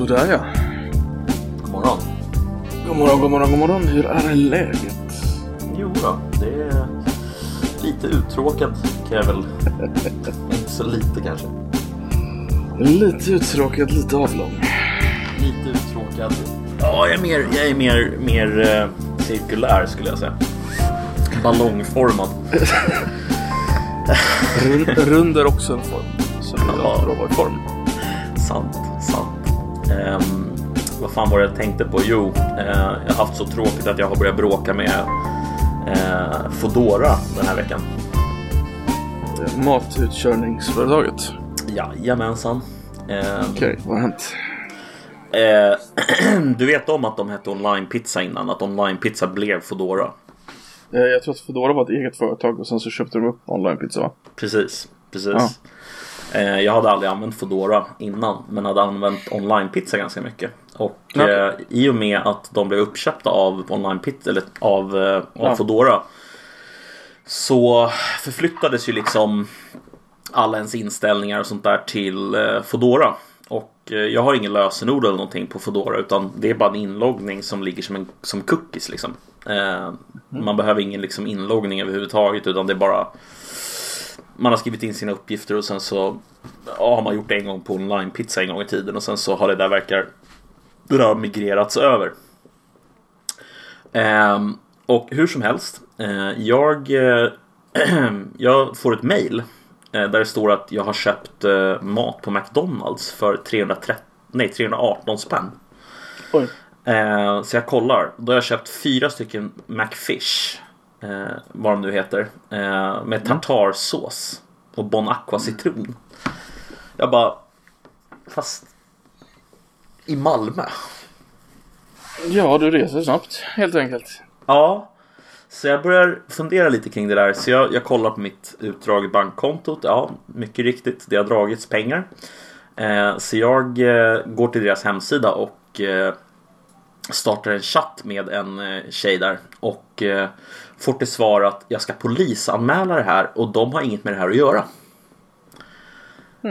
Sådär ja. God morgon. God morgon, god morgon, god morgon. Hur är läget? Jo då, det är lite uttråkad kan jag väl... Inte så lite kanske. Lite uttråkad, lite avlång. Lite uttråkad. Ja, jag är mer, jag är mer, mer eh, cirkulär skulle jag säga. Ballongformad. Rund, rund är också en form. Så Ja. bra form. Sant, Ehm, vad fan var det jag tänkte på? Jo, eh, jag har haft så tråkigt att jag har börjat bråka med eh, Fodora den här veckan. Matutkörningsföretaget. Jajamensan. Ehm, Okej, vad har hänt? Eh, du vet om att de hette online pizza innan? Att online pizza blev Foodora? Eh, Jag tror att Foodora var ett eget företag och sen så köpte de upp onlinepizza va? Precis, precis. Eh, jag hade aldrig använt Foodora innan men hade använt online pizza ganska mycket. Och Ja. eh, i och med att de blev uppköpta av online pizza eller av, eh, av Ja. Foodora så förflyttades ju liksom alla ens inställningar och sånt där till Foodora. Och jag har ingen lösenord eller någonting på Foodora utan det är bara en inloggning som ligger som, en, som cookies liksom. Eh, Man behöver ingen liksom inloggning överhuvudtaget utan det är bara man har skrivit in sina uppgifter och sen så ja, har man gjort det en gång på online pizza en gång i tiden och sen så har det där verkar det där har migrerats över. Ehm, och hur som helst, eh, jag, eh, jag får ett mail eh, där det står att jag har köpt eh, mat på McDonalds för 330, nej, 318 spänn. Oj. Eh, så jag kollar. Då har jag köpt fyra stycken McFish. Eh, vad de nu heter. Eh, med tartarsås. Och Bon Aqua citron. Jag bara... Fast... I Malmö? Ja, du reser snabbt helt enkelt. Ja. Så jag börjar fundera lite kring det där. Så jag, jag kollar på mitt utdrag i bankkontot. Ja, mycket riktigt. Det har dragits pengar. Eh, så jag eh, går till deras hemsida och eh, startar en chatt med en eh, tjej där. Och eh, får till svar att jag ska polisanmäla det här och de har inget med det här att göra.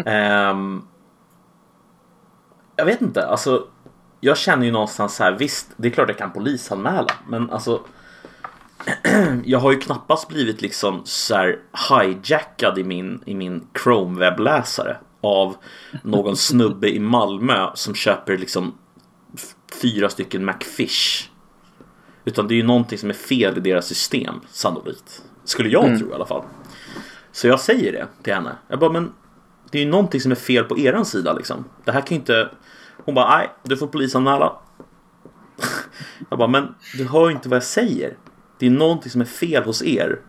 Ehm, jag vet inte, alltså jag känner ju någonstans så här, visst, det är klart jag kan polisanmäla, men alltså jag har ju knappast blivit liksom så här hijackad i min, i min Chrome webbläsare av någon snubbe i Malmö som köper liksom fyra stycken McFish. Utan det är ju någonting som är fel i deras system, sannolikt. Skulle jag tro i alla fall. Så jag säger det till henne. Jag bara, men det är ju någonting som är fel på eran sida liksom. Det här kan ju inte... Hon bara, nej, du får polisanmäla. Jag bara, men du hör ju inte vad jag säger. Det är någonting som är fel hos er.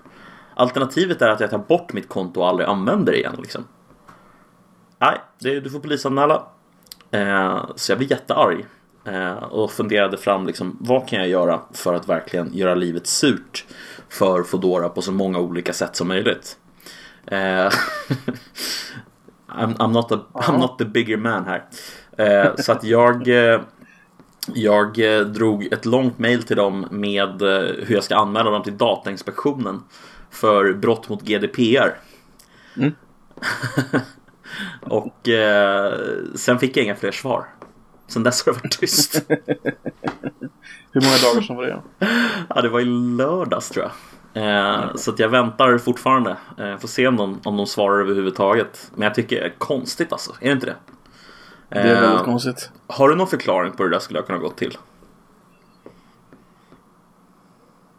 Alternativet är att jag tar bort mitt konto och aldrig använder det igen liksom. Nej, du får polisanmäla. Eh, så jag blev jättearg. Eh, och funderade fram liksom, vad kan jag göra för att verkligen göra livet surt för Fodora på så många olika sätt som möjligt. Eh, I'm, I'm, not a, I'm not the bigger man här. Eh, så att jag, jag drog ett långt mail till dem med hur jag ska anmäla dem till Datainspektionen för brott mot GDPR. Mm. Och sen fick jag inga fler svar. Sen dess har det varit tyst. Hur många dagar sedan var det? ja, det var i lördags tror jag. Eh, så att jag väntar fortfarande. Eh, får se om de, om de svarar överhuvudtaget. Men jag tycker det är konstigt alltså. Är det inte det? Det är väldigt Eh, konstigt. Har du någon förklaring på hur det där skulle ha kunnat gå till?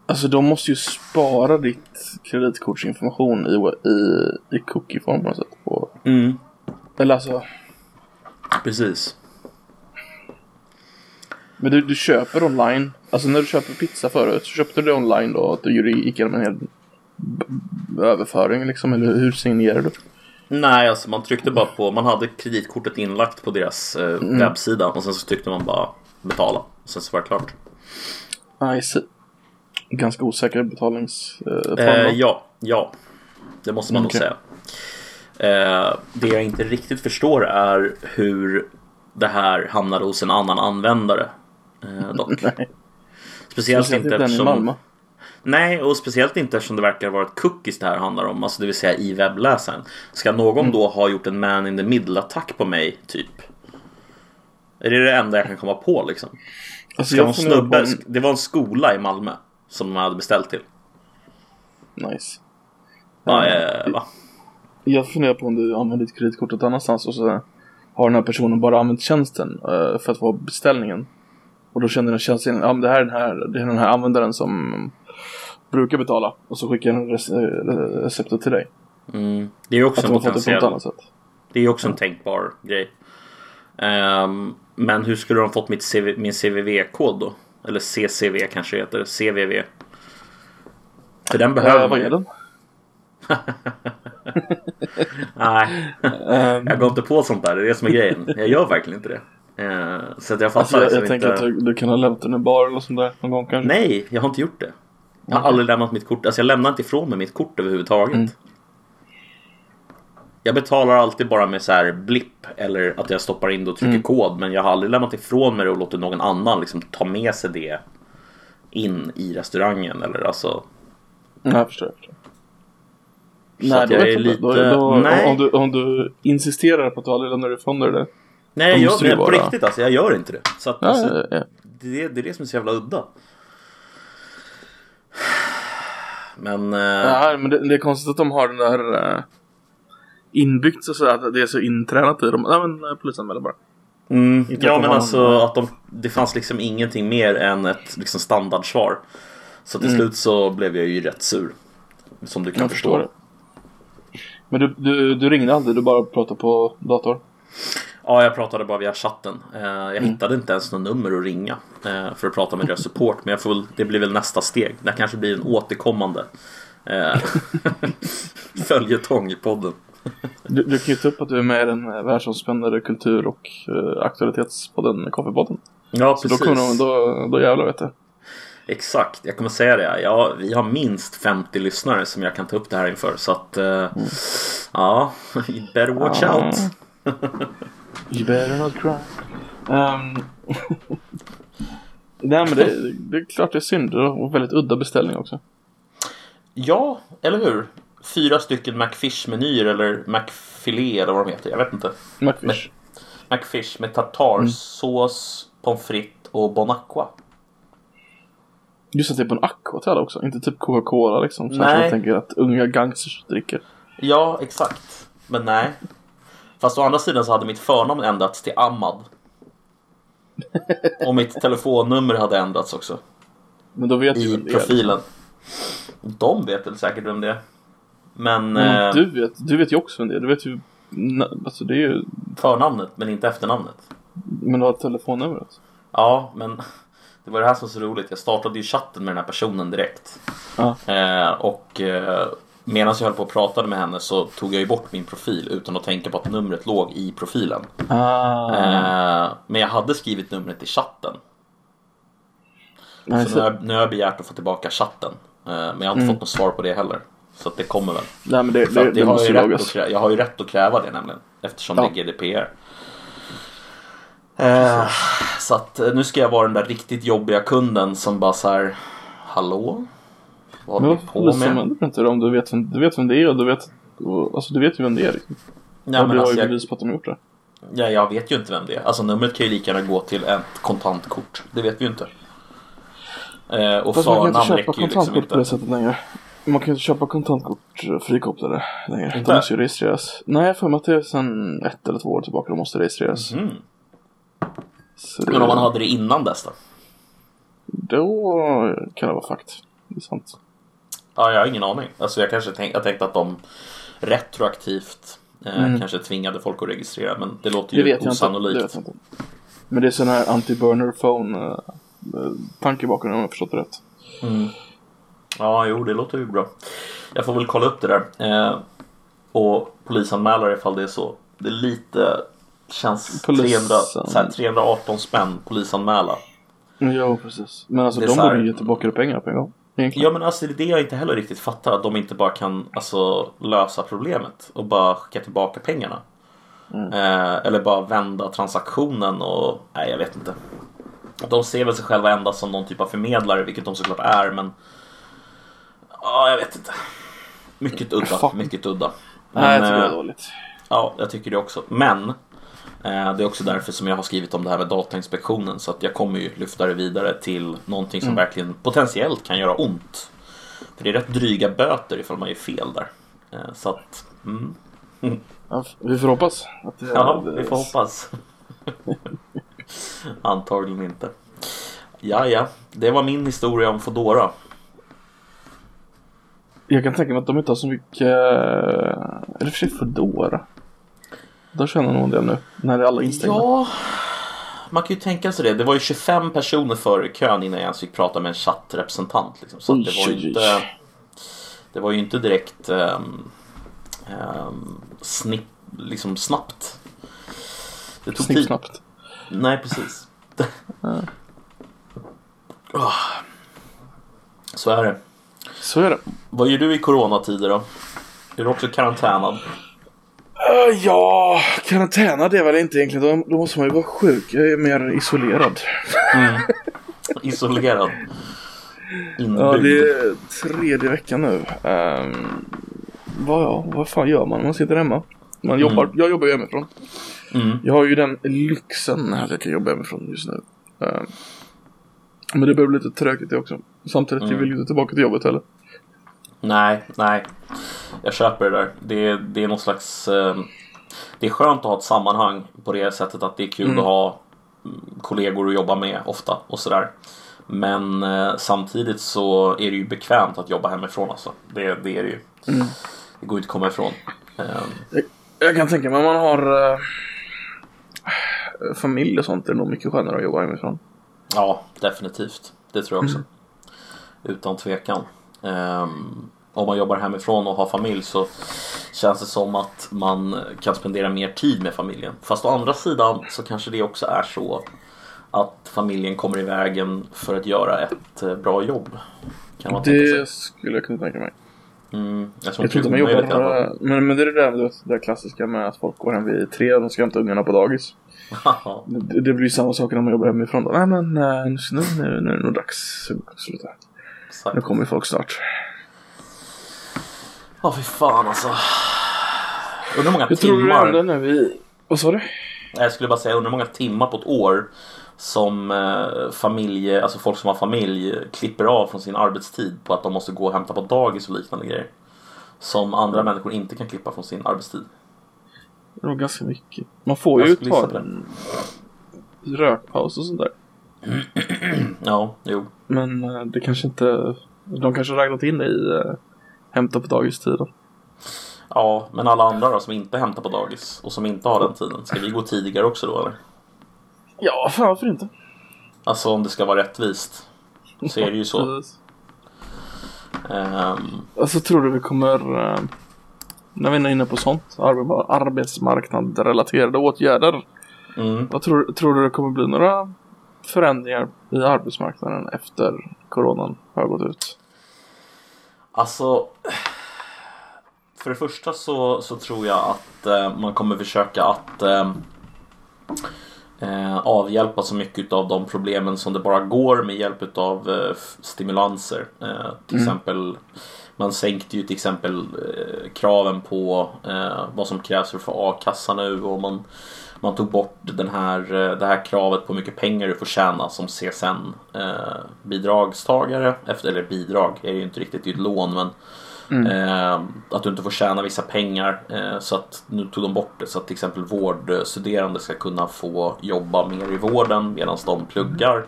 Alltså de måste ju spara ditt kreditkortsinformation i, i, i cookieform på något sätt. Mm, eller alltså, precis. Men du, du köper online. Alltså när du köper pizza förut så köpte du det online då? Att du gick igenom en hel överföring liksom? Eller hur signerar du? Nej, alltså man tryckte bara på, man hade kreditkortet inlagt på deras eh, webbsida och sen så tryckte man bara betala. Och sen så var det klart. Nice. Ganska osäker betalningsform. Eh, då. ja, ja. Det måste man Okej. nog säga. Eh, det jag inte riktigt förstår är hur det här hamnade hos en annan användare. Eh, dock. Nej. Speciellt inte i eftersom... Malmö. Nej, och speciellt inte eftersom det verkar vara ett cookies det här handlar om, alltså det vill säga i webbläsaren. Ska någon Mm. då ha gjort en man in the middle attack på mig, typ? Är det det enda jag kan komma på liksom? Alltså, jag snubbe, en... det var en skola i Malmö som man hade beställt till. Nice. Ja, eh, va? Jag funderar på om du använder ditt kreditkort något annanstans och så har den här personen bara använt tjänsten eh, för att få beställningen. Och då känner den tjänsten, ja men det här är den här, det är den här användaren som brukar betala. Och så skickar den receptet till dig. Mm. Det är också Att en det potentiell sätt. Det är också en tänkbar grej. Ehm, men hur skulle de fått mitt CV, min CVV-kod då? Eller CCV kanske det heter. CVV. För den behöver Eh, man vad ju. är den? Nej, Ehm, jag går inte på sånt där. Det är det som är grejen. Jag gör verkligen inte det. Ehm, så att jag fattar alltså, jag, liksom jag tänker inte. att du, kan ha lämnat den i bar eller sånt där någon gång kanske. Nej, jag har inte gjort det. Jag har Okej. aldrig lämnat mitt kort. Alltså jag lämnar inte ifrån mig mitt kort överhuvudtaget. Mm. Jag betalar alltid bara med så här blipp eller att jag stoppar in och trycker Mm. kod. Men jag har aldrig lämnat ifrån mig det och låtit någon annan liksom ta med sig det in i restaurangen. Eller alltså. Nej, jag förstår. Jag Nej, jag är lite- Då, då, Nej. Om, du, om du insisterar på att du aldrig lämnar ifrån dig det. Nej, jag nej på riktigt alltså. Jag gör inte det. Så att, Ja, alltså, ja, ja. det, är- det är det som är så jävla udda. Men... eh, Ja, men det, det är konstigt att de har den där uh, inbyggt så att det är så intränat i dem. Nej men uh, polisanmäler bara. Mm, ja men har alltså att de, det fanns liksom ingenting mer än ett liksom standardsvar. Så till Mm. slut så blev jag ju rätt sur. Som du kan Jag förstå. det. Men du, du, du ringde aldrig, du bara pratade på dator? Ja, jag pratade bara via chatten. Eh, jag Mm. hittade inte ens något nummer att ringa eh, för att prata med deras support. Men jag får det blir väl nästa steg. Det kanske blir en återkommande eh, följetong i podden. Du, du kan ju ta upp att du är med i den världsomspännande kultur och uh, aktualitetspodden Kaffepodden. Ja, Så då, precis. kommer de, då, då jävlar vet du. Exakt, jag kommer säga det. Ja, vi har minst 50 lyssnare som jag kan ta upp det här inför. Så att, eh, ja, you better watch Ja. out. You better not cry. Um, Nej men det, det är klart det är synd. En väldigt udda beställning också. Ja, eller hur? Fyra stycken McFish-menyer eller McFilé eller vad de heter. Jag vet inte. McFish. McFish med tartarsås, pommes frites och Bon Aqua. Just att det är på en aqua också. Inte typ Coca-Cola liksom. Så Nej. jag tänker att unga gangsters dricker. Ja, exakt. Men nej. Fast å andra sidan så hade mitt förnamn ändrats till Ahmad. Och mitt telefonnummer hade ändrats också. Men då vet i ju vem det är. profilen. De vet väl säkert vem det är. Men Men eh, du, vet, du vet ju också vem det är. Du vet ju... Alltså det är ju... förnamnet men inte efternamnet. Men du har telefonnumret. Ja, men det var det här som var så roligt. Jag startade ju chatten med den här personen direkt. Ja. Eh, och eh, medan jag höll på och pratade med henne så tog jag ju bort min profil utan att tänka på att numret låg i profilen. Ah. Eh, men jag hade skrivit numret i chatten. Nej, Så så, nu har, jag, nu har jag begärt att få tillbaka chatten. Eh, men jag har inte Mm. fått något svar på det heller. Så det kommer väl. nej men det, det, det, jag, har ju rätt att jag har ju rätt att kräva det nämligen. Eftersom Ja. det är GDPR. Eh, så att eh, nu ska jag vara den där riktigt jobbiga kunden som bara så här. Hallå? Vad Men håller varför på med? du inte om du vet, vem, du vet vem det är och du vet... Alltså du vet ju vem det är liksom. Ja, men du har alltså, ju jag, bevis på att de har gjort det. ja, jag vet ju inte vem det är. Alltså numret kan ju lika gärna gå till ett kontantkort. Det vet vi ju inte. Eh, och Fast man kan inte förnamn köpa räcker ju liksom kontantkort på det inte. sättet längre. Man kan ju inte köpa kontantkort frikopplade längre. Inte? De måste ju registreras. Nej, jag har för mig att det är sedan ett eller två år tillbaka de måste registreras. Mm. Det, Men om man hade det innan dess då? Då kan det vara fakt. Det är sant. Ja, jag har ingen aning. Alltså jag kanske tänk, jag tänkte att de retroaktivt eh, Mm. kanske tvingade folk att registrera. Men det låter Det ju vet, jag inte, osannolikt. det vet jag inte. Men det är sån här anti-burner phone uh, tanke bakom det om jag har förstått det rätt. Mm. Ja, jo, det låter ju bra. Jag får väl kolla upp det där. Eh, och polisanmäla ifall det är så. Det är lite känns Polisen. 300, så här, 318 spänn polisanmäla. Ja, precis. Men alltså Det de borde ju ge tillbaka det pengarna på en gång. Ja men alltså det är det jag inte heller riktigt fattar. Att de inte bara kan alltså, lösa problemet och bara skicka tillbaka pengarna. Mm. Eh, eller bara vända transaktionen och nej jag vet inte. De ser väl sig själva endast som någon typ av förmedlare vilket de såklart är men Ja jag vet inte. Mycket udda, Fuck. mycket udda. Nej, jag tycker det eh, är dåligt. Ja, jag tycker det också. Men Eh, Det är också därför som jag har skrivit om det här med Datainspektionen så att jag kommer ju lyfta det vidare till någonting som verkligen potentiellt kan göra ont. För det är rätt dryga böter ifall man gör fel där. Eh, Så att, mm. Ja, vi får hoppas. Att det, ja, vi får hoppas. Antagligen inte. Ja, ja, det var min historia om Foodora. Jag kan tänka mig att de inte har så mycket... Eller för sig Foodora. De känner nog det nu. När det är alla instängda. Ja, man kan ju tänka sig det. Det var ju 25 personer före kön innan jag ens fick prata med en chattrepresentant. Liksom. Så det var ju inte... Det var ju inte direkt um, snipp, liksom snabbt. Det tog tid. Snippsnabbt. Nej, precis. Ah. Så är det. Så är det. Vad gör du i coronatider då? Är du också karantänad? Ja, karantänad är väl inte egentligen. Då, måste man ju vara sjuk. Jag är mer isolerad. Isolerad? Ja, Inbyggd? det är tredje veckan nu. Um, vad, ja, vad fan gör man man sitter hemma? Man jobbar, Jag jobbar ju hemifrån. Mm. Jag har ju den lyxen att jag kan jobba hemifrån just nu. Ehm, men det börjar bli lite tråkigt det också. Samtidigt, jag vill ju inte tillbaka till jobbet heller. Nej, nej. Jag köper det där. Det, är- det är någon slags... Eh, det är skönt att ha ett sammanhang på det sättet att det är kul att ha mm, kollegor att jobba med ofta och sådär. Men eh, samtidigt så är det ju bekvämt att jobba hemifrån alltså. Det, det är det ju. Det går inte att komma ifrån. Eh, Jag, jag kan tänka mig om man har eh, familj och sånt är det nog mycket skönare att jobba hemifrån. Ja, definitivt. Det tror jag också. Utan tvekan. Ehm, om man jobbar hemifrån och har familj så känns det som att man kan spendera mer tid med familjen. Fast å andra sidan så kanske det också är så att familjen kommer i vägen för att göra ett eh, bra jobb. Kan man. Det skulle jag kunna tänka mig. Mm, jag tror Jag tror inte man jobbar... eh, Men, men det är det där, det där klassiska med att folk går hem vid tre och de ska hämta ungarna på dagis. Det, det blir samma sak när man jobbar hemifrån. Då. Nej men eh, nu, nu, nu, nu är det nog dags att sluta. Exakt. Nu kommer folk snart. Ja, fy fan alltså. Undrar hur många Hur tror du det timmar... händer nu i... Vad sa du? Jag skulle bara säga, undrar hur många timmar på ett år som eh, familj, alltså folk som har familj klipper av från sin arbetstid på att de måste gå och hämta på dagis och liknande grejer. Som andra människor inte kan klippa från sin arbetstid. Det var ganska mycket. Man får Jag ju ta en rökpaus och sånt där. Ja, jo. Men eh, det kanske inte... De kanske räknat in det i uh, hämta på dagistiden. Ja, men alla andra då som inte hämtar på dagis och som inte har den tiden. Ska vi gå tidigare också då eller? Ja, fan varför inte? Alltså om det ska vara rättvist. Så är det ju så. Ehm, Alltså tror du vi kommer... eh, när vi är inne på sånt, arbe- arbetsmarknadsrelaterade åtgärder. mm. Vad tror, tror du det kommer bli några förändringar i arbetsmarknaden efter coronan har gått ut? Alltså För det första så, så tror jag att eh, man kommer försöka att eh, eh, avhjälpa så mycket av de problemen som det bara går med hjälp av eh, stimulanser. Eh, till exempel man sänkte ju till exempel eh, kraven på vad som krävs för att få a-kassa nu och man, man tog bort den här, eh, det här kravet på hur mycket pengar du får tjäna som CSN-bidragstagare. Efter, eller bidrag är det ju inte riktigt, det är ju ett lån men Eh, att du inte får tjäna vissa pengar. Eh, så att nu tog de bort det så att till exempel vårdstuderande ska kunna få jobba mer i vården medan de pluggar.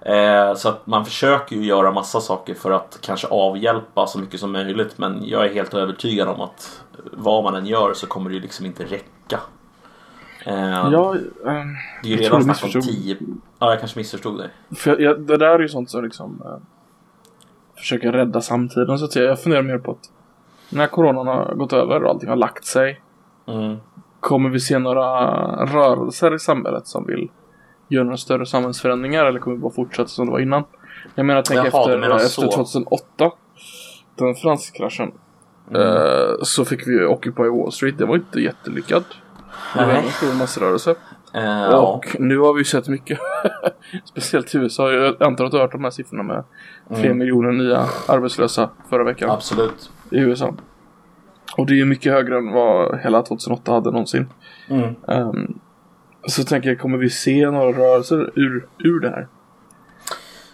Eh, så att man försöker ju göra massa saker för att kanske avhjälpa så mycket som möjligt. Men jag är helt övertygad om att vad man än gör så kommer det ju liksom inte räcka. Eh, Ja, ehm, det är ju redan snack om missförstod. 10... Ja, jag kanske missförstod dig. för jag, det där är ju sånt som liksom eh, försöker rädda samtiden så att säga. Jag funderar mer på att när coronan har gått över och allting har lagt sig. Mm. Kommer vi se några rörelser i samhället som vill göra några större samhällsförändringar eller kommer vi bara fortsätta som det var innan? Jag menar, tänk efter, menar efter så. 2008. Den finanskraschen. Mm. eh, så fick vi Occupy Wall Street. Det var inte jättelyckad. Det var en stor massrörelse. Ja. Och nu har vi ju sett mycket. Speciellt i USA. Jag antar att du har hört de här siffrorna med Mm. fler miljoner nya arbetslösa förra veckan Absolut. i USA. Och det är ju mycket högre än vad hela 2008 hade någonsin. Mm. Ehm, Så tänker jag, kommer vi se några rörelser ur, ur det här?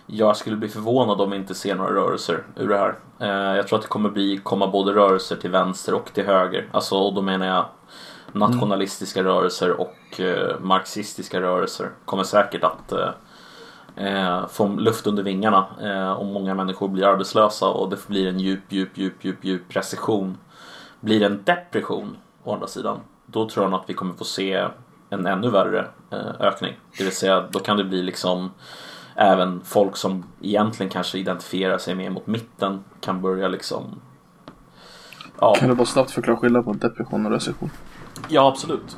Jag skulle bli förvånad om vi inte ser några rörelser ur det här. Eh, jag tror att det kommer bli, komma både rörelser till vänster och till höger. Alltså, och då menar jag nationalistiska mm. rörelser och eh, marxistiska rörelser. Kommer säkert att eh, eh, få luft under vingarna eh, om många människor blir arbetslösa och det blir en djup, djup, djup, djup, djup recession. Blir det en depression å andra sidan, då tror jag att vi kommer få se en ännu värre eh, ökning. Det vill säga, då kan det bli liksom även folk som egentligen kanske identifierar sig mer mot mitten kan börja liksom Ja. Kan du bara snabbt förklara skillnaden på depression och recession? Ja, absolut.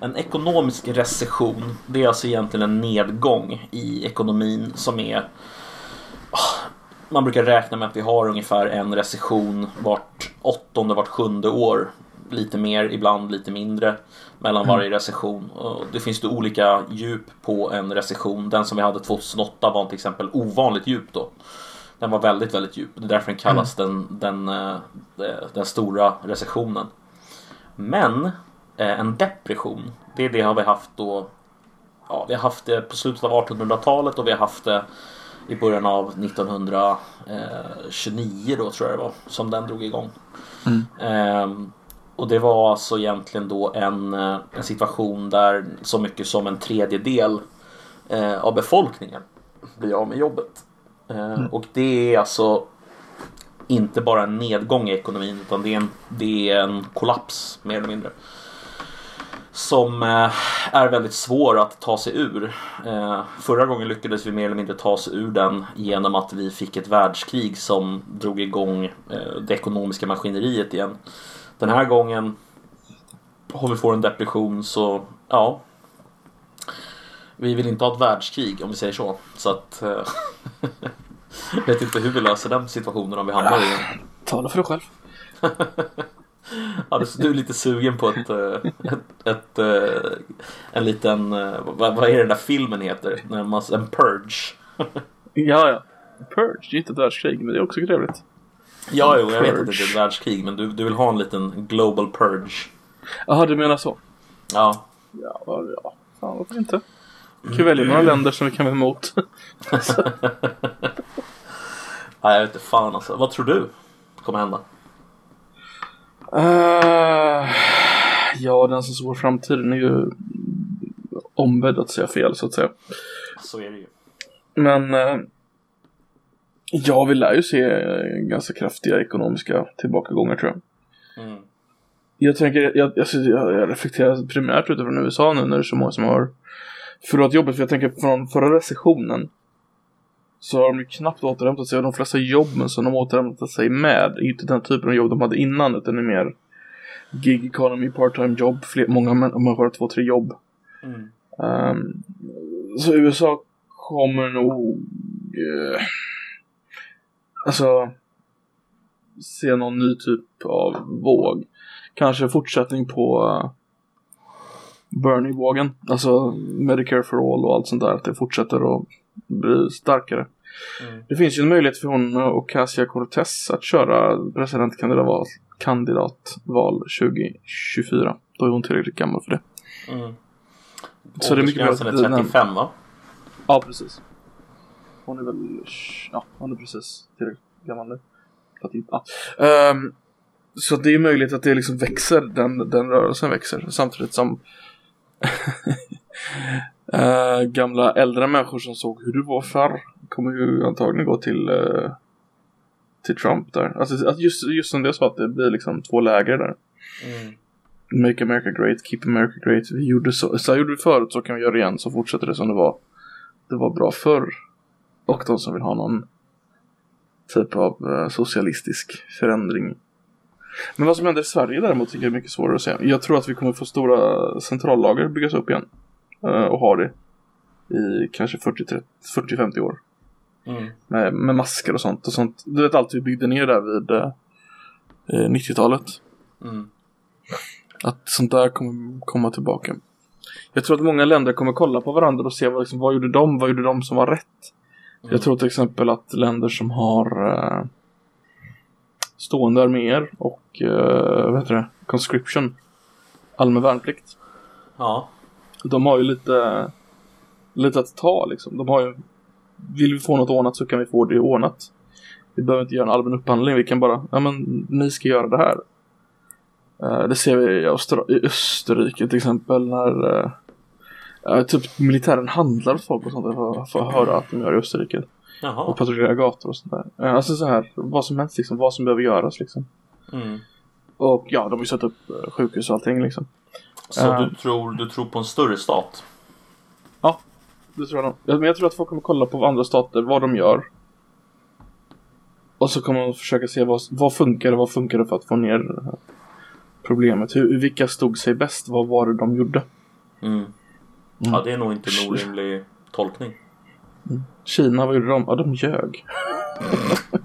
En ekonomisk recession, det är alltså egentligen en nedgång i ekonomin som är ah, man brukar räkna med att vi har ungefär en recession vart åttonde, vart sjunde år. Lite mer, ibland lite mindre mellan varje mm. recession. Det finns då olika djup på en recession. Den som vi hade 2008 var till exempel ovanligt djup då. Den var väldigt, väldigt djup. Det är därför den kallas mm. den, den, eh, den stora recessionen. Men en depression, det är det har vi haft då Ja, vi har haft det på slutet av 1800-talet och vi har haft det i början av 1929 då tror jag det var som den drog igång. Mm. Ehm, och det var alltså egentligen då en, eh, en situation där så mycket som en tredjedel eh, av befolkningen blir av med jobbet. Eh, mm. Och det är alltså inte bara en nedgång i ekonomin utan det är en, det är en kollaps mer eller mindre. Som eh, är väldigt svår att ta sig ur. Eh, förra gången lyckades vi mer eller mindre ta oss ur den genom att vi fick ett världskrig som drog igång eh, det ekonomiska maskineriet igen. Den här gången har vi får en depression så ja. Vi vill inte ha ett världskrig om vi säger så. Så att jag vet inte hur vi löser den situationen om vi hamnar i den. Tala för dig själv. ja, du är lite sugen på ett, eh, ett, ett, eh, en liten, vad, vad är den där filmen heter? En purge. ja, ja. Purge, det är inte ett världskrig men det är också trevligt. Ja, jo, jag vet att det är ett världskrig men du, du vill ha en liten global purge. Jaha, du menar så? Ja. Ja, ja. Fan, varför inte? Vi kan välja några länder som vi kan vara emot. Nej, jag vet inte fan alltså. Vad tror du kommer hända? Uh, ja, den som spår framtiden är ju ombedd att säga fel så att säga. Så är det ju. Men uh, Ja, vi lär ju se ganska kraftiga ekonomiska tillbakagångar tror jag. Mm. Jag tänker, jag, alltså, jag, reflekterar primärt utifrån USA nu när det är så många som har förlorat jobbet. För jag tänker från förra recessionen så har de ju knappt återhämtat sig och de flesta jobben som de återhämtat sig med är inte den typen av jobb de hade innan utan det är mer gig economy, part-time jobb, fler, många människor har två, tre jobb. Mm. Um, så USA kommer nog uh, alltså se någon ny typ av våg. Kanske fortsättning på uh, Bernie-vågen. Alltså Medicare for all och allt sånt där. Att det fortsätter att bli starkare. Mm. Det finns ju en möjlighet för hon och Cassia Cortez att köra presidentkandidatval kandidatval 2024. Då är hon tillräckligt gammal för det. Mm. Så det är mycket bra. är 35 va? Ja, precis. Hon är väl, ja, hon är precis tillräckligt gammal nu. Ja. Um, så det är möjligt att det liksom växer, den, den rörelsen växer samtidigt som uh, gamla äldre människor som såg hur det var förr kommer ju antagligen gå till uh, till Trump där. Alltså att just, just som det sa att det blir liksom två läger där. Mm. Make America Great, Keep America Great. Vi gjorde så, så gjorde vi förut så kan vi göra igen så fortsätter det som det var. Det var bra förr. Och de som vill ha någon typ av uh, socialistisk förändring. Men vad som händer i Sverige däremot tycker jag är mycket svårare att säga. Jag tror att vi kommer få stora centrallager byggas upp igen. Uh, och ha det i kanske 40-50 år. Mm. Med, med, masker och sånt och sånt. Du vet allt vi byggde ner där vid eh, 90-talet. Mm. Att sånt där kommer komma tillbaka. Jag tror att många länder kommer kolla på varandra och se vad, liksom, vad gjorde de, vad gjorde de som var rätt. Mm. Jag tror till exempel att länder som har uh, stående arméer och uh, vad heter det? conscription, allmän värnplikt. Ja. De har ju lite, lite att ta liksom. De har ju, vill vi få något ordnat så kan vi få det ordnat. Vi behöver inte göra en allmän upphandling, vi kan bara, ja men ni ska göra det här. Uh, det ser vi i, Öster i Österrike till exempel när uh, typ militären handlar åt folk och sånt för, för att höra att de gör i Österrike. Jaha. Och patrullerar gator och sånt där. Alltså så här, vad som helst liksom, vad som behöver göras liksom. Mm. Och ja, de har ju satt upp sjukhus och allting liksom. Så Ja. du, tror, du tror på en större stat? Det tror jag nog. Ja, Men jag tror att folk kommer kolla på andra stater, vad de gör. Och så kommer de försöka se vad, vad funkar och vad funkar det för att få ner det här problemet. Hur, vilka stod sig bäst? Vad var det de gjorde? Mm. Ja, det är nog inte en orimlig tolkning. Kina, vad gjorde de? Ja, de ljög.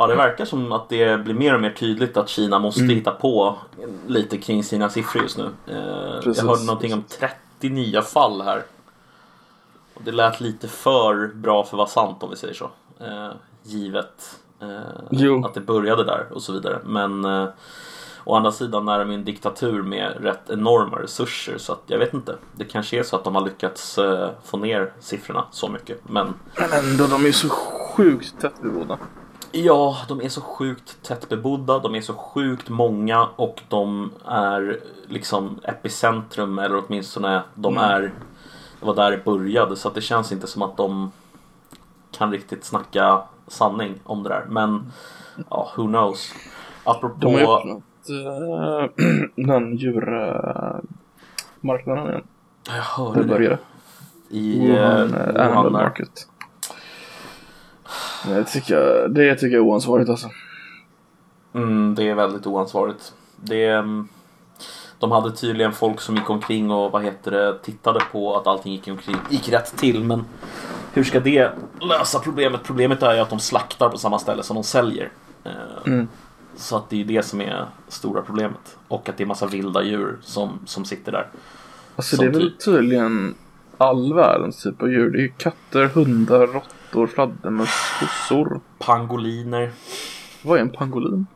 Ja, det verkar som att det blir mer och mer tydligt att Kina måste Mm. hitta på lite kring sina siffror just nu. Eh, Precis. jag hörde någonting om 30 nya fall här. Och det lät lite för bra för att vara sant om vi säger så. Eh, givet eh, att det började där och så vidare. Men å andra sidan är de en diktatur med rätt enorma resurser så att jag vet inte. Det kanske är så att de har lyckats få ner siffrorna så mycket. Men Men ändå, de är ju så sjukt tätt bebodda. Ja, de är så sjukt tätt bebodda, de är så sjukt många och de är liksom epicentrum eller åtminstone de Mm. är Det var där det började så det känns inte som att de kan riktigt snacka sanning om det där. Men ja, who knows. Apropå... De har öppnat uh, den djurmarknaden igen. Jag hörde det. började. I Wuhan eh, eh, Wuhan Animal. Market. Det tycker jag, det tycker jag är oansvarigt alltså. Mm, det är väldigt oansvarigt. Det, mm, de hade tydligen folk som gick omkring och vad heter det, tittade på att allting gick, omkring, gick rätt till. Men hur ska det lösa problemet? Problemet är ju att de slaktar på samma ställe som de säljer. Eh, Mm. Så att det är ju det som är stora problemet. Och att det är massa vilda djur som, som sitter där. Alltså Som det är väl typ- tydligen all världens typ av djur. Det är ju katter, hundar, råttor, fladdermöss, kossor. Pangoliner. Vad är en pangolin?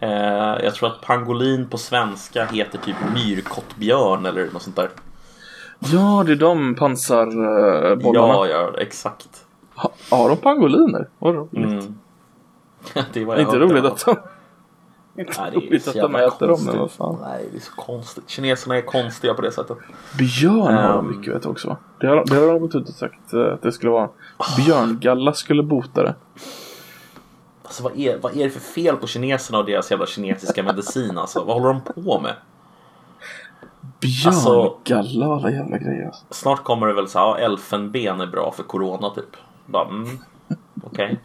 Eh, jag tror att pangolin på svenska heter typ myrkottbjörn eller något sånt där. Ja, det är de pansarbollarna. Ja, ja, exakt. Ha, har de pangoliner? Vad roligt. Mm. det Det jag inte roligt att de... Inte Nej, det är så att de jävla äter dem, konstigt. men vad fan. Nej, det är så konstigt. Kineserna är konstiga på det sättet. Björn har Ehm. mycket vet jag också. Det har, det har de gått ut och sagt eh, att det skulle vara. Björngalla skulle bota det. Alltså vad är, vad är det för fel på kineserna och deras jävla kinesiska medicin alltså? Vad håller de på med? Alltså- Björngalla och alla jävla grejer. Alltså. Snart kommer det väl så här, elfenben är bra för corona typ. Bara, mm, okej.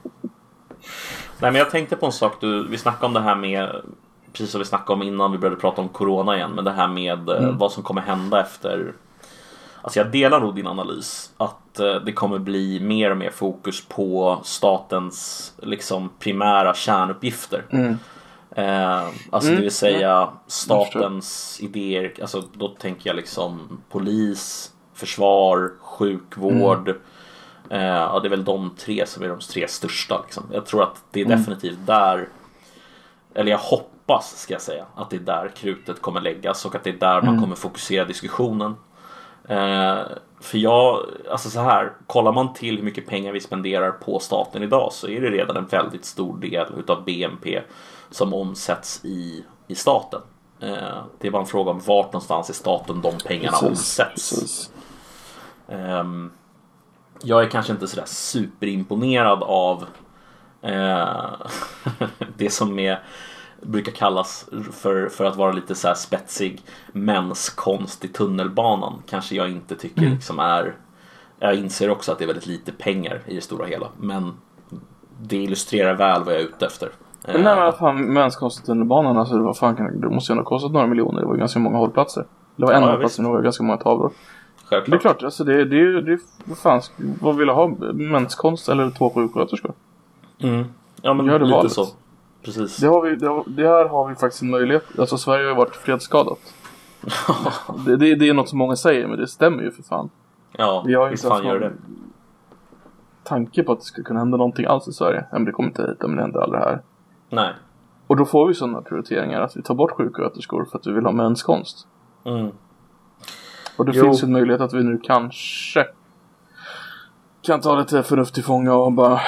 Nej men jag tänkte på en sak, du, vi snackade om det här med Precis som vi snackade om innan vi började prata om corona igen, men det här med eh, vad som kommer hända efter Alltså jag delar nog din analys att eh, det kommer bli mer och mer fokus på statens liksom primära kärnuppgifter. Mm. Eh, alltså Mm, det vill säga statens idéer, alltså då tänker jag liksom polis, försvar, sjukvård. Eh, ja, det är väl de tre som är de tre största. Liksom. Jag tror att det är Mm. definitivt där, eller jag hoppas ska jag säga, att det är där krutet kommer läggas och att det är där man kommer fokusera diskussionen. Eh, för jag, alltså så här, kollar man till hur mycket pengar vi spenderar på staten idag så är det redan en väldigt stor del utav BNP som omsätts i, i staten. Eh, det är bara en fråga om vart någonstans i staten de pengarna omsätts. precis. Ehm, jag är kanske inte sådär superimponerad av eh, det som är, brukar kallas för, för att vara lite så här spetsig menskonst i tunnelbanan. Kanske jag inte tycker liksom är Jag inser också att det är väldigt lite pengar i det stora hela. Men det illustrerar väl vad jag är ute efter. Men nej Eh, men att han mänskonstigt tunnelbanan, alltså vad fan kan det, det måste ju ändå ha kostat några miljoner. Det var ju ganska många hållplatser. Det var en Ja, hållplats men det var ganska många tavlor. Det är Självklart. klart, alltså det, det, det, vad fan, vad vill jag ha? Menskonst eller två sjuksköterskor? Mm. Ja men Gör det lite valet. så. Precis. Det, har vi, det, har, det här har vi faktiskt en möjlighet. Alltså Sverige har ju varit fredsskadat. det, det, det är något som många säger men det stämmer ju för fan. Ja, Vi har inte fan gör det. tanke på att det skulle kunna hända någonting alls i Sverige. Men det kommer inte hit, men det händer aldrig här. Nej. Och då får vi sådana prioriteringar att vi tar bort sjuksköterskor för att vi vill ha menskonst. Mm. Och det Jo. finns en möjlighet att vi nu kanske kan ta lite förnuft till fånga och bara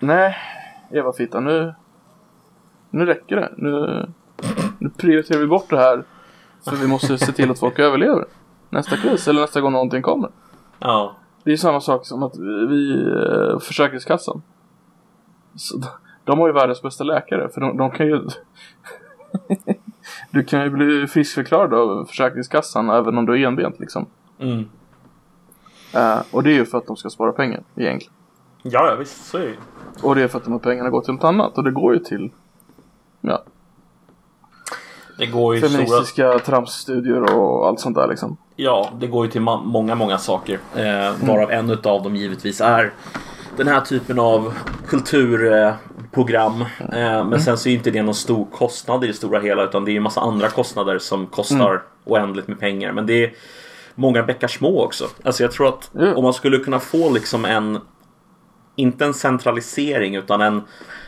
Nej, Eva Fitta, nu nu räcker det. Nu, nu prioriterar vi bort det här för vi måste se till att folk överlever nästa kris eller nästa gång någonting kommer. Ja. Det är samma sak som att vi, eh, Försäkringskassan. Så, de- de har ju världens bästa läkare för de, de kan ju Du kan ju bli friskförklarad av Försäkringskassan även om du är enbent liksom. Mm. Eh, och det är ju för att de ska spara pengar egentligen. Ja, ja, visst så är det. Och det är för att de här pengarna går till något annat och det går ju till ja, Det går ju stora... feministiska tramsstudier och allt sånt där liksom. Ja, det går ju till många, många saker. Eh, varav en utav dem givetvis är den här typen av kulturprogram. Eh, men sen så är inte det någon stor kostnad i det stora hela utan det är ju massa andra kostnader som kostar oändligt med pengar. Men det är många bäckar små också. Alltså jag tror att Ja. om man skulle kunna få liksom en inte en centralisering utan en,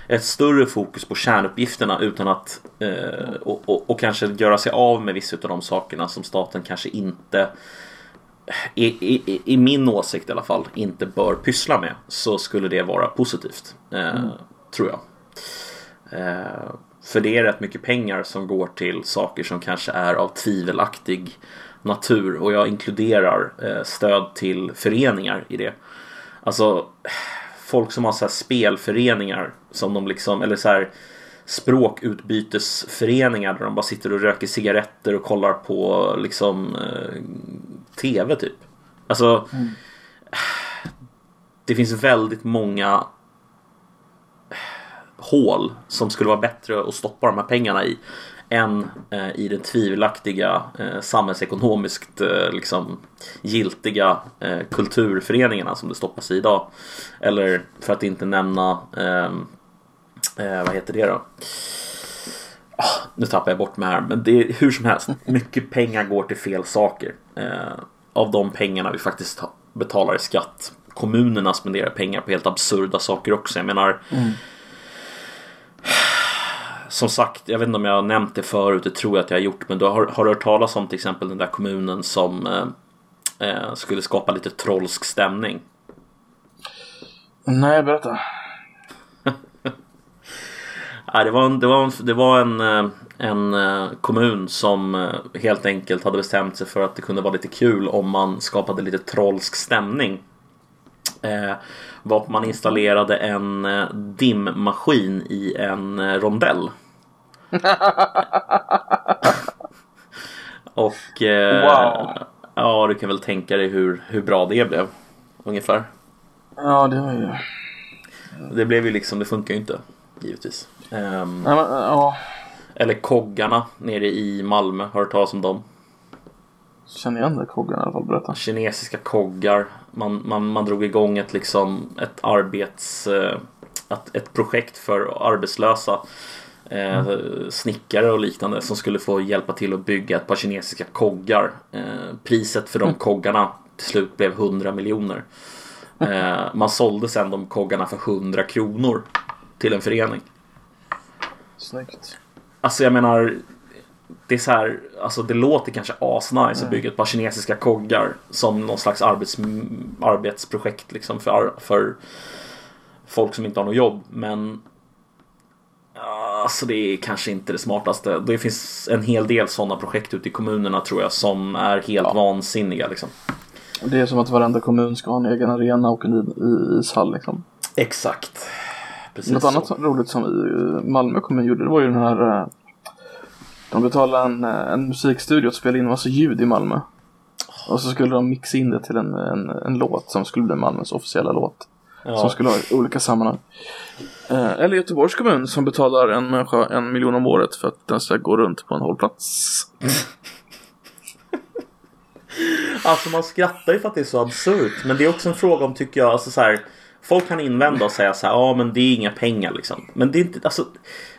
ett större fokus på kärnuppgifterna utan att eh, och, och, och kanske göra sig av med vissa av de sakerna som staten kanske inte i, i, i min åsikt i alla fall inte bör pyssla med så skulle det vara positivt. Eh, Tror jag. Eh, för det är rätt mycket pengar som går till saker som kanske är av tvivelaktig natur och jag inkluderar eh, stöd till föreningar i det. Alltså folk som har så här spelföreningar som de liksom, eller så här språkutbytesföreningar där de bara sitter och röker cigaretter och kollar på liksom eh, TV typ. Alltså det finns väldigt många hål som skulle vara bättre att stoppa de här pengarna i än eh, i den tvivelaktiga eh, samhällsekonomiskt eh, liksom, giltiga eh, kulturföreningarna som det stoppas i idag. Eller för att inte nämna ehm, eh, vad heter det då? Oh, nu tappar jag bort mig här, men det är hur som helst. Mycket pengar går till fel saker. Eh, av de pengarna vi faktiskt betalar i skatt. Kommunerna spenderar pengar på helt absurda saker också. Jag menar, mm som sagt, jag vet inte om jag har nämnt det förut, det tror jag att jag har gjort, men du har, har du hört talas om till exempel den där kommunen som eh, eh, skulle skapa lite trollsk stämning? Nej, berätta. Nej, det var en, det var en, det var en, eh, en eh, kommun som helt enkelt hade bestämt sig för att det kunde vara lite kul om man skapade lite trollsk stämning. Eh, varpå man installerade en eh, dimmaskin i en eh, rondell. Och eh, Wow. ja, du kan väl tänka dig hur, hur bra det blev. Ungefär. Ja, det var ju... Det blev ju liksom, det funkar ju inte. Givetvis. Ehm, Nej, men, ja, eller Koggarna nere i Malmö. Har du hört talas om dem? känner igen det koggen i alla fall. Berätta. Kinesiska koggar. Man, man, man drog igång ett, liksom, ett arbets... Eh, ett, projekt för arbetslösa eh, snickare och liknande som skulle få hjälpa till att bygga ett par kinesiska koggar. Eh, priset för de koggarna till slut blev 100 miljoner. Eh, man sålde sen de koggarna för 100 kronor till en förening. Snyggt. Alltså jag menar Det är så här, alltså det låter kanske asnice att bygga ett par kinesiska koggar som någon slags arbets, arbetsprojekt liksom för, för folk som inte har något jobb. Men alltså det är kanske inte det smartaste. Det finns en hel del sådana projekt ute i kommunerna tror jag som är helt Ja. vansinniga liksom. Det är som att varenda kommun ska ha en egen arena och en ishall liksom. Exakt. Precis Något så. annat roligt som i Malmö kommun gjorde det var ju den här eh, De betalade en, eh, en musikstudio att spela in massa ljud i Malmö. Och så skulle de mixa in det till en, en, en låt som skulle bli Malmös officiella låt. Som Ja. skulle ha olika sammanhang. Eh, eller Göteborgs kommun som betalar en människa en miljon om året för att den ska gå runt på en hållplats. Alltså man skrattar ju för att det är så absurt. Men det är också en fråga om, tycker jag, alltså så här, Folk kan invända och säga så här, ja men det är inga pengar liksom. Men det är inte, alltså,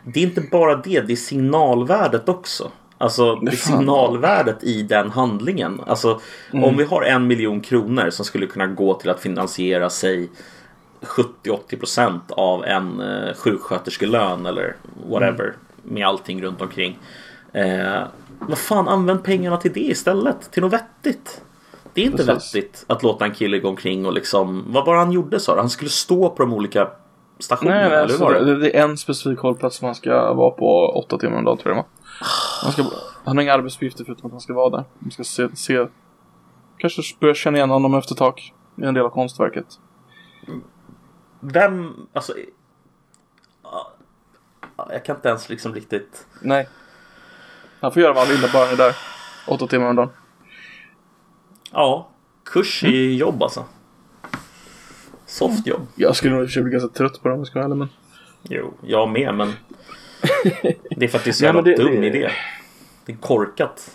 det är inte bara det, det är signalvärdet också. Alltså det signalvärdet i den handlingen. Alltså Mm. om vi har en miljon kronor som skulle kunna gå till att finansiera sig 70-80% av en eh, sjuksköterskelön eller whatever med allting runt omkring. Eh, vad fan, använd pengarna till det istället. Till något vettigt. Det är inte Precis. vettigt att låta en kille gå omkring och liksom, vad var han gjorde sa? Han skulle stå på de olika stationerna, Nej, eller alltså, var det? det, är en specifik hållplats som han ska vara på åtta timmar om dagen tror jag han, ska, han har inga arbetsuppgifter förutom att han ska vara där. Man ska se, se kanske börja känna igen honom efter ett tag. I en del av konstverket. Vem, alltså... ja, Jag kan inte ens liksom riktigt... Nej. Han får göra vad han vill bara han är där. Åtta timmar om dagen. Ja, kurs i jobb alltså. Soft jobb. Jag skulle nog i och för sig bli ganska trött på det om jag ska vara ärlig men. Jo, jag med men... Det är för att det är så Ja, jävla det- dum det- idé. Det är korkat.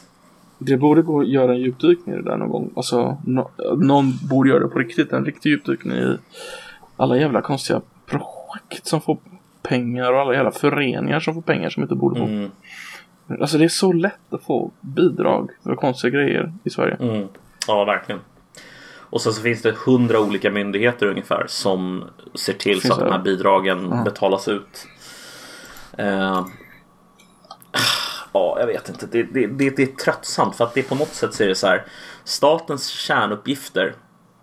Det borde gå att göra en djupdykning i det där någon gång. Alltså, nå- någon borde göra det på riktigt. En riktig djupdykning i alla jävla konstiga projekt som får pengar och alla jävla föreningar som får pengar som inte borde få. Mm, Alltså det är så lätt att få bidrag för konstiga grejer i Sverige. mm. Ja, verkligen. Och sen så finns det hundra olika myndigheter ungefär som ser till så att de här bidragen Ja. betalas ut. Eh, ja, jag vet inte. Det, det, det, det är tröttsamt för att det på något sätt så är det så här. Statens kärnuppgifter.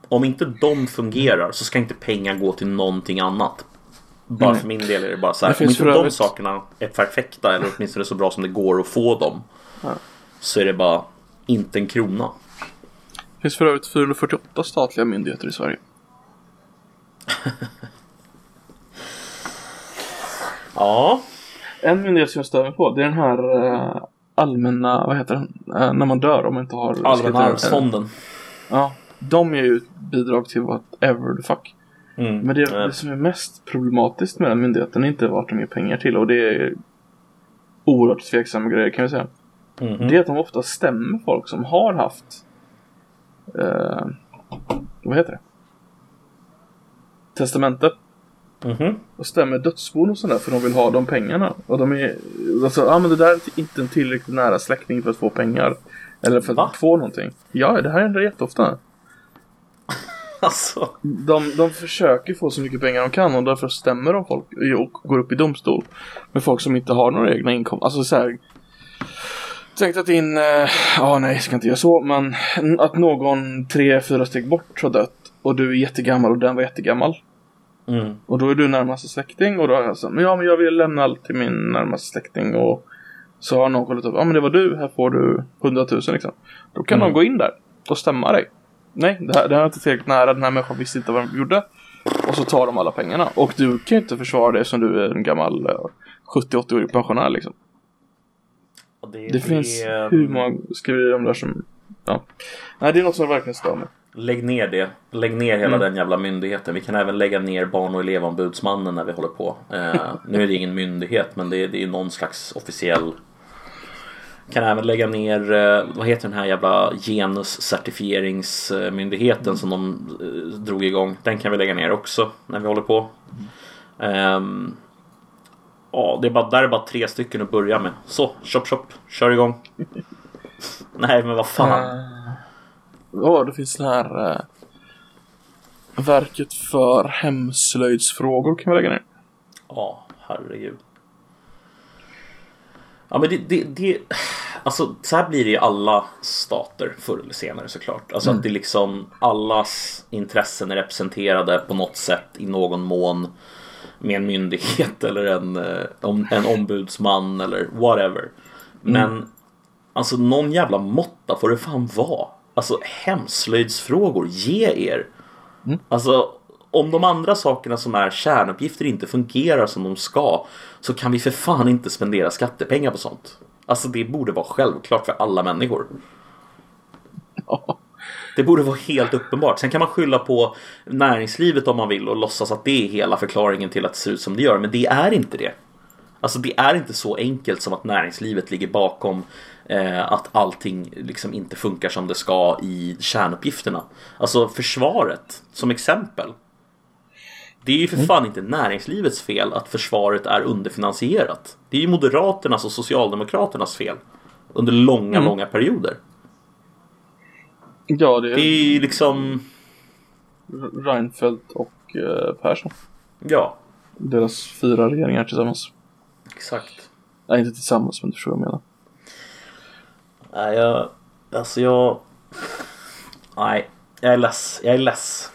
Om inte de fungerar så ska inte pengar gå till någonting annat. Bara Nej. för min del är det bara så här. Om inte de sakerna är perfekta eller åtminstone så bra som det går att få dem. Ja. Så är det bara inte en krona. Det finns för övrigt 448 statliga myndigheter i Sverige. Ja, En myndighet som jag stör mig på det är den här eh, allmänna, vad heter den? Eh, när man dör om man inte har... Allmänna arvsfonden. Ja, de ger ju bidrag till whatever the fuck. Mm. Men det, det som är mest problematiskt med den myndigheten är inte vart de ger pengar till och det är oerhört tveksamma grejer kan vi säga. mhm. Det är att de ofta stämmer folk som har haft eh, vad heter det? Testamente. Mhm. Och stämmer dödsbon och sådär för de vill ha de pengarna. Och de är, alltså, ja men det där är inte en tillräckligt nära släkting för att få pengar. Eller för att Va? få någonting. Ja, det här händer jätteofta. Alltså. De, de försöker få så mycket pengar de kan och därför stämmer de folk och går upp i domstol. Med folk som inte har några egna inkomster. Alltså så här. Tänk att din, eh, ja nej ska inte göra så, men att någon tre, fyra steg bort har dött och du är jättegammal och den var jättegammal. Mm. Och då är du närmaste släkting och då är jag så här, men ja men jag vill lämna allt till min närmaste släkting och så har någon kollat upp, ja men det var du, här får du 100 000 liksom. Då kan Mm. de gå in där och stämma dig. Nej, det här, det här är inte tillräckligt nära, den här människan visste inte vad de gjorde. Och så tar de alla pengarna. Och du kan ju inte försvara det som du är en gammal eh, 70-80-årig pensionär liksom. Det, Det, finns hur många skriverier om det där som, ja. Nej, det är något som verkligen stör mig. Lägg ner det. Lägg ner hela Mm. den jävla myndigheten. Vi kan även lägga ner Barn och elevombudsmannen när vi håller på. Eh, nu är det ingen myndighet men det är, det är någon slags officiell kan även lägga ner, eh, vad heter den här jävla genuscertifieringsmyndigheten som de eh, drog igång. Den kan vi lägga ner också när vi håller på. Ehm, Ja, det är bara, där är bara tre stycken att börja med. Så, chop chop, kör igång. Nej, men vad fan. Eh, Ja, det finns den här eh, Verket för hemslöjdsfrågor kan vi lägga ner. Ja, herregud. Ja men det, det, det, alltså så här blir det i alla stater förr eller senare såklart. Alltså att det liksom allas intressen är representerade på något sätt i någon mån med en myndighet eller en, eh, en ombudsman eller whatever. Men alltså någon jävla måtta får det fan vara. Alltså hemslöjdsfrågor, ge er. Alltså om de andra sakerna som är kärnuppgifter inte fungerar som de ska så kan vi för fan inte spendera skattepengar på sånt. Alltså det borde vara självklart för alla människor. Det borde vara helt uppenbart. Sen kan man skylla på näringslivet om man vill och låtsas att det är hela förklaringen till att det ser ut som det gör. Men det är inte det. Alltså det är inte så enkelt som att näringslivet ligger bakom eh, att allting liksom inte funkar som det ska i kärnuppgifterna. Alltså försvaret som exempel. Det är ju för fan inte näringslivets fel att försvaret är underfinansierat. Det är ju Moderaternas och Socialdemokraternas fel. Under långa, Mm. långa perioder. Ja, det är Det är liksom, Reinfeldt och eh, Persson. ja, Deras fyra regeringar tillsammans. exakt. Nej, inte tillsammans, men du förstår vad jag menar. Nej, jag... Alltså jag... Nej, jag är less. Jag är less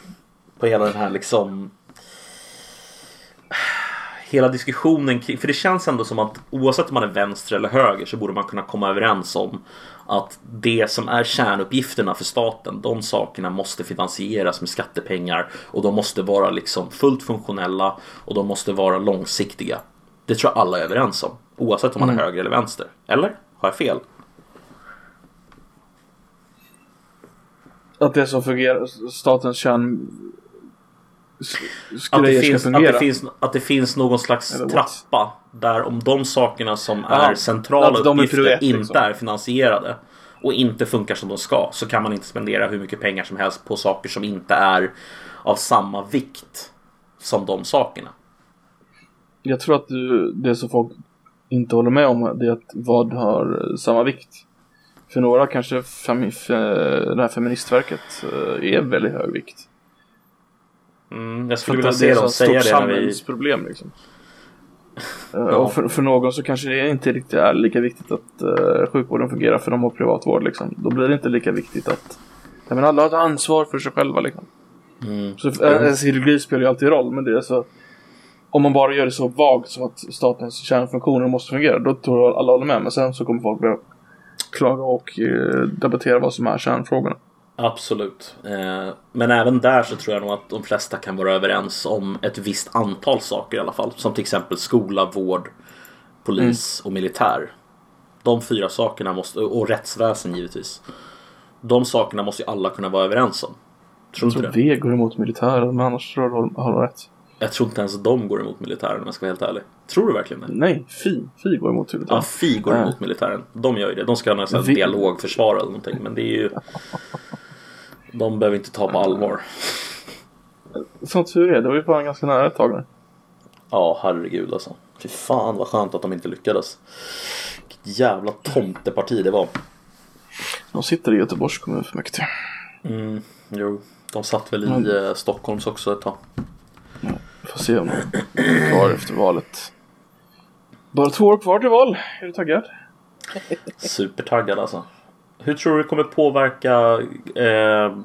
på hela den här liksom... Hela diskussionen kring... För det känns ändå som att oavsett om man är vänster eller höger så borde man kunna komma överens om att det som är kärnuppgifterna för staten, de sakerna måste finansieras med skattepengar och de måste vara liksom fullt funktionella och de måste vara långsiktiga. Det tror jag alla är överens om, oavsett om man är Mm. höger eller vänster. Eller? Har jag fel? Att det som fungerar, statens kärn... Att det, finns, att, det finns, att det finns någon slags trappa där om de sakerna som är centrala uppgifter prioritet, inte liksom. är finansierade och inte funkar som de ska så kan man inte spendera hur mycket pengar som helst på saker som inte är av samma vikt som de sakerna. Jag tror att du, det som folk inte håller med om det är att vad har samma vikt. För några kanske femi, fe, det här feministverket eh, är väldigt hög vikt. Mm, jag skulle vilja det se är dem ett stort säga det när vi... samhällsproblem liksom. Eh, Och för, för någon så kanske det inte riktigt är lika viktigt att uh, sjukvården fungerar för de har privatvård liksom. Då blir det inte lika viktigt att jag menar, alla har ett ansvar för sig själva liksom. Mm. Så äh, ens ideologi spelar ju alltid roll, men det är så om man bara gör det så vagt som att statens kärnfunktioner måste fungera, då tror jag alla håller med. Men sen så kommer folk börja klaga och eh, debattera vad som är kärnfrågorna. Absolut. Eh, Men även där så tror jag nog att de flesta kan vara överens om ett visst antal saker i alla fall. Som till exempel skola, vård, polis och militär. De fyra sakerna måste, och rättsväsen givetvis. De sakerna måste ju alla kunna vara överens om. Tror Jag tror det? V går emot militären, men annars tror jag du har rätt. Jag tror inte ens de går emot militären om jag ska vara helt ärlig. Tror du verkligen det? Nej, Fi. Fi går emot Ja, militären. Fi går Nej. emot militären. De gör ju det. De ska ha någon Vi- dialogförsvar eller någonting. Men det är ju... De behöver inte ta på allvar. Som tur är, det var ju fan ganska nära ett tag nu. Ja, herregud alltså. Fy fan vad skönt att de inte lyckades. Vilket jävla tomteparti det var. De sitter i Göteborgs kommunfullmäktige. Mm, jo. De satt väl i Mm. eh, Stockholms också ett tag. Vi får se om de är kvar efter valet. Bara två år kvar till val. Är du taggad? Supertaggad alltså. Hur tror du det kommer påverka eh,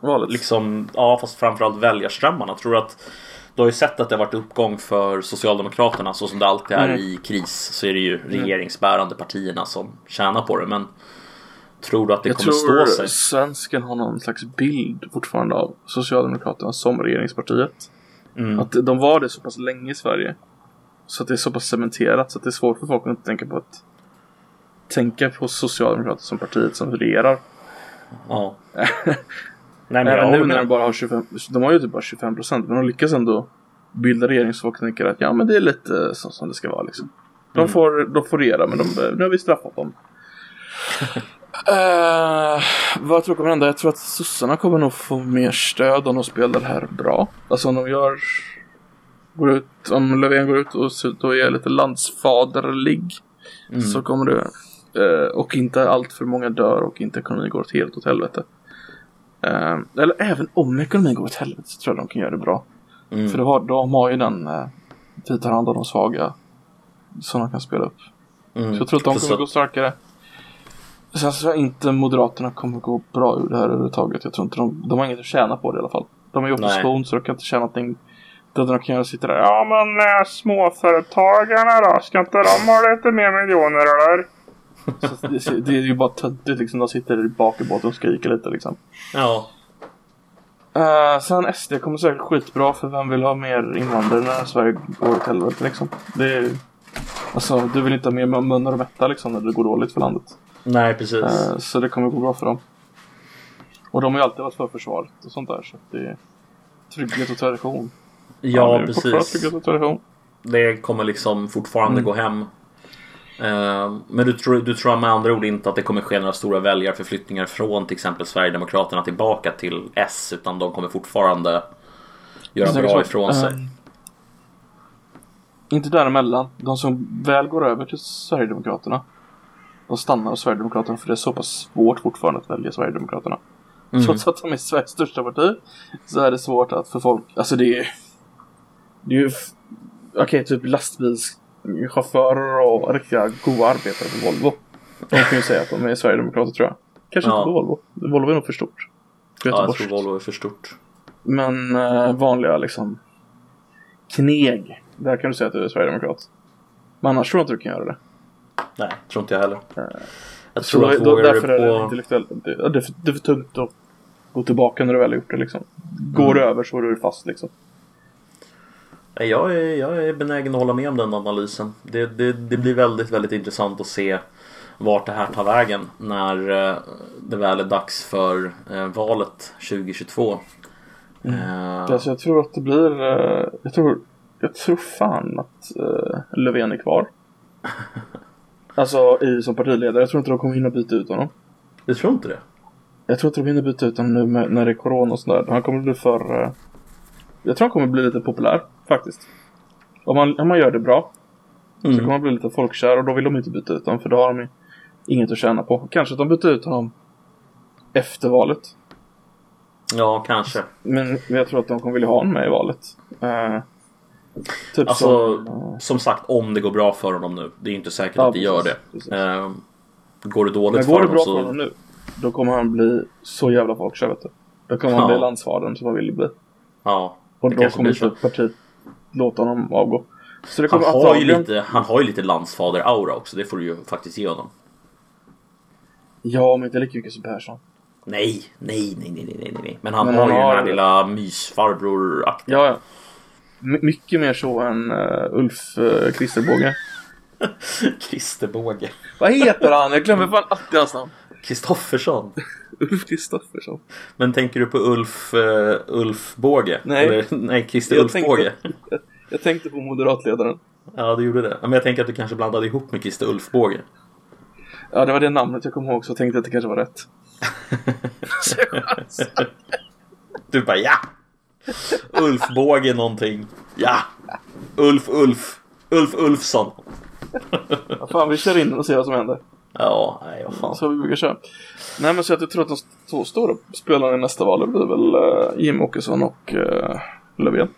Valet? liksom, ja fast framförallt väljarströmmarna? Tror du att du har ju sett att det har varit uppgång för Socialdemokraterna så som det alltid är Mm. i kris så är det ju regeringsbärande partierna som tjänar på det men Tror du att det Jag kommer tror stå sig? svensken har någon slags bild fortfarande av Socialdemokraterna som regeringspartiet. Mm. Att de var det så pass länge i Sverige. Så att det är så pass cementerat så att det är svårt för folk att inte tänka på att tänka på Socialdemokraterna som partiet som regerar. Ja. Nej men jag Även nu när de bara har 25, de har ju typ bara 25 procent men de lyckas ändå bilda regering så folk tänker att ja men det är lite så som det ska vara liksom. De, Mm. får, de får regera men de, nu har vi straffat dem. Eh, vad tror du kommer hända? Jag tror att sossarna kommer nog få mer stöd om de spelar det här bra. Alltså om de gör går ut, om Löfven går ut och då är lite landsfaderlig Mm. så kommer det och inte allt för många dör och inte ekonomin går åt helt åt helvete. Eh, eller även om ekonomin går åt helvete så tror jag de kan göra det bra. Mm. För har, de har ju den eh, vi tar hand om de svaga som de kan spela upp. Mm. Så jag tror att de kommer gå starkare. Sen så tror jag inte Moderaterna kommer gå bra ur det här överhuvudtaget. Jag tror inte de, de har inget att tjäna på det i alla fall. De är i opposition så de kan inte tjäna någonting. Det de kan göra sitta där. Ja men äh, småföretagarna då? Ska inte de ha lite mer miljoner eller? Så det, det är ju bara töntigt liksom. De sitter bak i båten och skriker lite liksom. Ja. Uh, sen SD kommer säkert skitbra för vem vill ha mer invandrare när Sverige går åt helvete liksom. Det är Alltså du vill inte ha mer munnar att mätta liksom när det går dåligt för landet. Nej precis. Eh, så det kommer gå bra för dem. Och de har ju alltid varit för försvaret och sånt där så att det är trygghet och tradition. ja fortfarande precis. Och. Det kommer liksom fortfarande Mm. gå hem. Eh, Men du tror, du tror med andra ord inte att det kommer ske några stora väljarförflyttningar från till exempel Sverigedemokraterna tillbaka till S utan de kommer fortfarande göra bra ifrån sig. eh, Inte däremellan. De som väl går över till Sverigedemokraterna. De stannar hos Sverigedemokraterna för det är så pass svårt fortfarande att välja Sverigedemokraterna. Mm. Trots att de är Sveriges största parti så är det svårt att för folk, alltså det är Det är ju Okej, typ lastbilschaufförer och riktiga goa arbetare på Volvo. De kan ju säga att de är Sverigedemokrater tror jag. Kanske Ja. inte på Volvo. Volvo är nog för stort. Ja, jag tror Volvo är för stort. Men eh, vanliga liksom kneg. Där kan du säga att du är Sverigedemokrat. Men annars tror jag inte du kan göra det. Nej, tror inte jag heller. Jag Så tror då, att då, därför du är det på... intellektuellt. Det, det, är för, det är för tungt att gå tillbaka när du väl har gjort det liksom. Går Mm. du över så är du fast liksom. Jag är, jag är benägen att hålla med om den analysen. Det, det, det blir väldigt, väldigt intressant att se vart det här tar vägen när eh, det väl är dags för eh, valet 2022. Eh, Alltså, jag tror att det blir... jag, tror, jag tror fan att Löfven är kvar. alltså i, som partiledare. Jag tror inte de kommer hinna byta ut honom. Du tror inte det? Jag tror inte de hinner byta ut honom nu med, när det är corona och sådär. Han kommer bli för... jag tror han kommer bli lite populär faktiskt. Om man, om man gör det bra så Mm. kommer han bli lite folkkär och då vill de inte byta ut honom för då har de inget att tjäna på. Kanske att de byter ut honom efter valet. Ja, kanske. Men jag tror att de kommer vilja ha honom med i valet. Eh, typ Alltså, som... eh, som sagt, om det går bra för honom nu. Det är inte säkert Ja, att det gör det. Eh, går det dåligt Men för går det honom bra så... för honom nu, då kommer han bli så jävla folkkär vet du. Då kommer han Ja. bli landsfadern som han vill bli. Ja, Och det då kommer blir inte så. partiet låta honom avgå. Så det Han kommer har, ju lite, han har ju lite landsfader-aura också. Det får du ju faktiskt ge honom. Ja, men inte lika mycket som Persson. Nej, nej, nej, nej, nej, nej, nej. Men han Men har han ju den har- här lilla mysfarbror-aktiga. Ja, ja. My- mycket mer så än uh, Ulf uh, Kristerbåge. Christer Båge. Vad heter han? Jag glömmer fan alltid hans namn. Kristoffersson. Ulf Kristoffersson. Men tänker du på Ulf, uh, Ulf Båge? Nej. Eller, nej, Christer Jag Ulf tänkte- Båge. Jag, jag tänkte på moderatledaren. Ja, du gjorde det. Men jag tänker att du kanske blandade ihop med Christer Ulf Båge. Ja, det var det namnet jag kom ihåg så jag tänkte att det kanske var rätt. Du bara ja! Ulf Båge någonting. Ja! Ulf Ulf. Ulf Ulfsson. Ja, fan, vi kör in och ser vad som händer. Ja, nej vad fan. Så vi brukar köra. Nej, men så att jag tror att de två stora spelarna i nästa val blir väl uh, Jim Åkesson och uh, Löfven.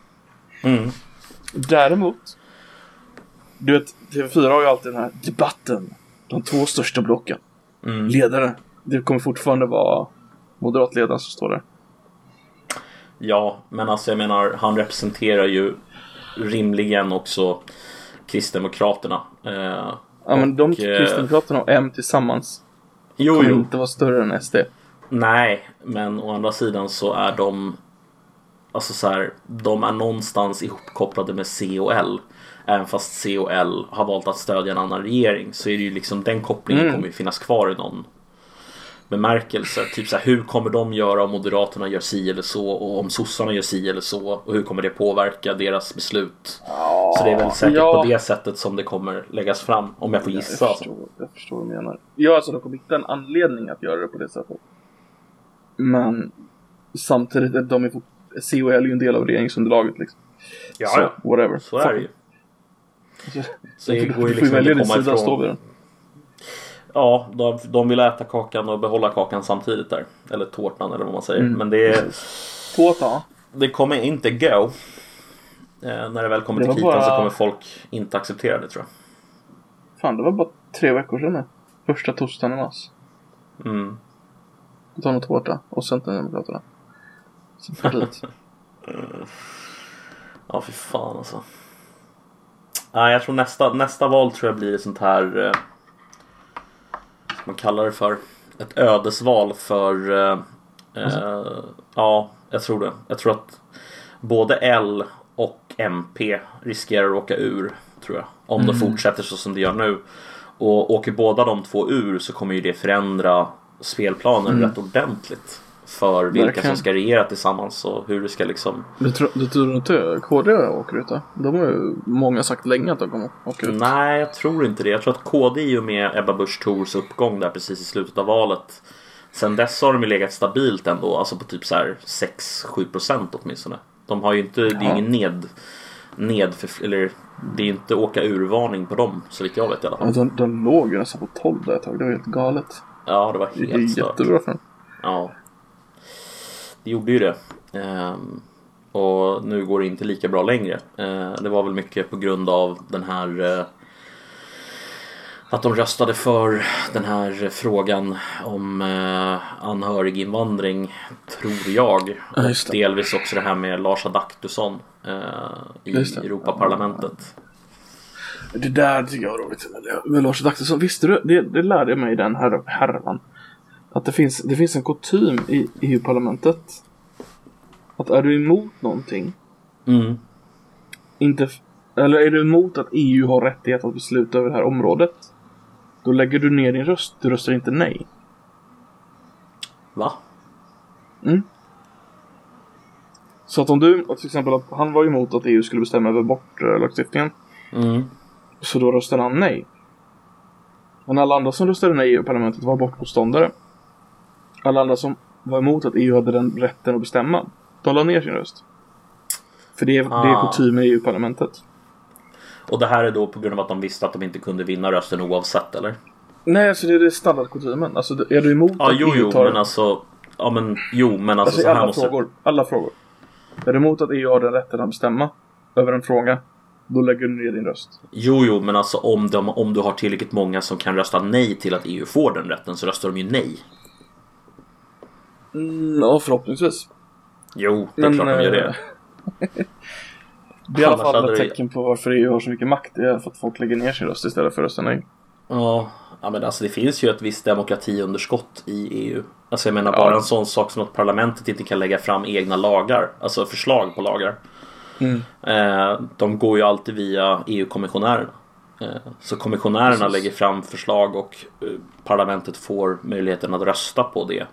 Mm. Däremot, du vet, TV4 har ju alltid den här debatten. De två största blocken. Mm. Ledare. Det kommer fortfarande vara moderatledaren som står där. Ja, men alltså jag menar, han representerar ju rimligen också Kristdemokraterna. Eh, Ja, men de Och, eh, Kristdemokraterna och M tillsammans jo, kommer jo. inte vara större än SD. Nej, men å andra sidan så är de Alltså så här, de är någonstans ihopkopplade med C och L. Även fast C och L har valt att stödja en annan regering så är det ju liksom den kopplingen Mm. kommer ju finnas kvar i någon bemärkelse. Typ så här, hur kommer de göra om Moderaterna gör si eller så och om sossarna gör si eller så och hur kommer det påverka deras beslut? Så det är väl säkert ja. på det sättet som det kommer läggas fram om jag får gissa. Jag alltså. förstår, jag förstår vad du menar. Ja, alltså de kommer hitta en anledning att göra det på det sättet. Men samtidigt är de är fort- C och L är ju en del av regeringsunderlaget liksom. Ja, så, ja. whatever. Så är det ju. Så det går ju ju liksom inte komma ifrån. vid den. Ja, de, de vill äta kakan och behålla kakan samtidigt där. Eller tårtan eller vad man säger. Mm. Men det, Tårta. det kommer inte gå. Eh, när det väl kommer Det till kritan bara- så kommer folk inte acceptera det tror Fan, det var bara tre veckor sedan nu. Första torsdagen i mars. jag. Mm. Ta någon tårta och partiet. Ja, fy fan alltså. Nej, jag tror nästa, nästa val tror jag blir ett sånt här... Eh, vad man kallar det för. Ett ödesval för... Eh, eh, ja, jag tror det. Jag tror att både L MP riskerar att åka ur, tror jag. Om de fortsätter så som de gör nu. Och åker båda de två ur så kommer ju det förändra spelplanen rätt ordentligt. För vilka Verkligen. som ska regera tillsammans och hur det ska liksom Du tror, du tror inte KD åker ut då? De har ju många sagt länge att de kommer åka ut. Nej, jag tror inte det. Jag tror att KD i och med Ebba Busch Thors uppgång där precis i slutet av valet. Sen dess har de ju legat stabilt ändå, alltså på typ så här 6-7 procent åtminstone. De har ju inte, det är Ja. ingen ned, ned för, eller det är inte åka ur-varning på dem så vitt jag vet i alla fall. Ja, de, de låg ju nästan på 12 där ett tag. Det var helt galet. Ja, det var Det är helt stört. jättebra för dem. Ja. Det gjorde ju det. Ehm, och nu går det inte lika bra längre. Ehm, det var väl mycket på grund av den här eh, att de röstade för den här frågan om eh, anhöriginvandring, tror jag. Ja, och delvis också det här med Lars Adaktusson eh, i Just det. Europaparlamentet. Det där tycker jag var roligt. Med Lars Adaktusson, visste du? Det, det lärde jag mig i den här härvan. Att det finns, det finns en kutym i EU-parlamentet. Att är du emot någonting, Mm. inte, eller är du emot att EU har rättighet att besluta över det här området. Då lägger du ner din röst, du röstar inte nej. Va? Så att om du, till exempel att han var emot att EU skulle bestämma över abortlagstiftningen. Mm. Så då röstade han nej. Men alla andra som röstade nej i EU-parlamentet var abortmotståndare. Alla andra som var emot att EU hade den rätten att bestämma, de la ner sin röst. För det är, det är Ah. kutym i EU-parlamentet. Och det här är då på grund av att de visste att de inte kunde vinna rösten oavsett eller? Nej, alltså det är standardkutymen. Alltså är du emot Ja, att jo, EU tar... men alltså. Ja, men jo, men alltså, alltså så här alla måste. frågor. Alla frågor. Är du emot att EU har den rätten att bestämma över en fråga, då lägger du ner din röst. Jo, jo, men alltså om, de, om du har tillräckligt många som kan rösta nej till att EU får den rätten så röstar de ju nej. Mm, ja, förhoppningsvis. Jo, det är klart de gör det. Det är i alla fall ett tecken på varför EU har så mycket makt. Det är för att folk lägger ner sin röst istället för att rösta nej. Ja, ja, men alltså det finns ju ett visst demokratiunderskott i EU. Alltså jag menar Ja. bara en sån sak som att parlamentet inte kan lägga fram egna lagar, alltså förslag på lagar. Mm. Eh, de går ju alltid via EU-kommissionärerna. Eh, så kommissionärerna Precis. lägger fram förslag och eh, parlamentet får möjligheten att rösta på det.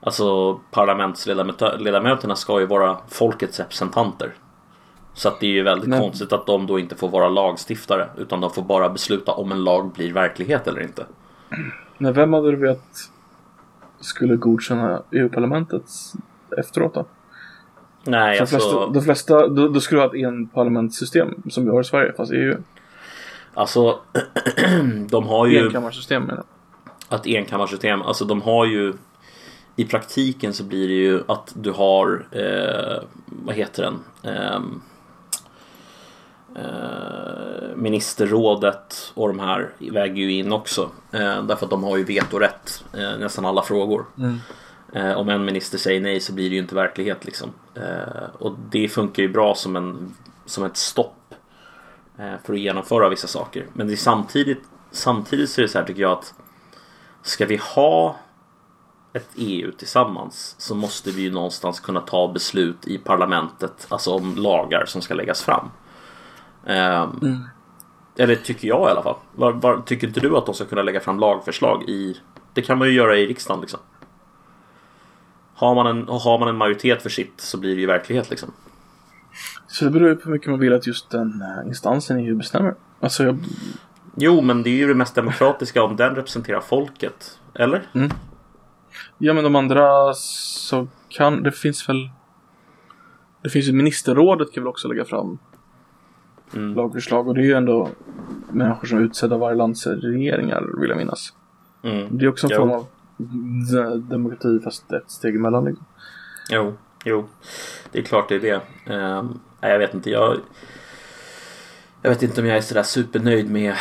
Alltså parlamentsledamöterna ska ju vara folkets representanter. Så att det är ju väldigt Men- konstigt att de då inte får vara lagstiftare utan de får bara besluta om en lag blir verklighet eller inte. Men vem hade du vet skulle godkänna EU-parlamentet efteråt då? Nej, de flesta, alltså, de flesta då, då skulle du ha ett enparlamentssystem som vi har i Sverige, fast EU. alltså de har ju Enkammarsystem menar jag. ett enkammarsystem. Alltså de har ju i praktiken så blir det ju att du har eh, vad heter den? Eh, ministerrådet och de här väger ju in också. Eh, därför att de har ju vetorätt eh, nästan alla frågor. Eh, om en minister säger nej så blir det ju inte verklighet liksom. Eh, och det funkar ju bra som, en, som ett stopp eh, för att genomföra vissa saker. Men det är samtidigt, samtidigt så är det så här tycker jag att ska vi ha ett EU tillsammans så måste vi ju någonstans kunna ta beslut i parlamentet, alltså om lagar som ska läggas fram. Ehm, Eller tycker jag i alla fall. Var, var, tycker inte du att de ska kunna lägga fram lagförslag i... Det kan man ju göra i riksdagen liksom. Har man en, har man en majoritet för sitt så blir det ju verklighet liksom. Så det beror ju på hur mycket man vill att just den eh, instansen i EU bestämmer. Alltså jag, Jo, men det är ju det mest demokratiska om den representerar folket. Eller? ja men de andra så kan, det finns väl Det finns ju ministerrådet kan väl också lägga fram Mm. lagförslag och det är ju ändå människor som är utsedda av varje lands regeringar vill jag minnas. Mm. Det är också en Jo. form av de- demokrati fast ett steg emellan liksom. Jo, jo. Det är klart det är det. Ehm, nej, jag vet inte. Jag, jag vet inte om jag är sådär supernöjd med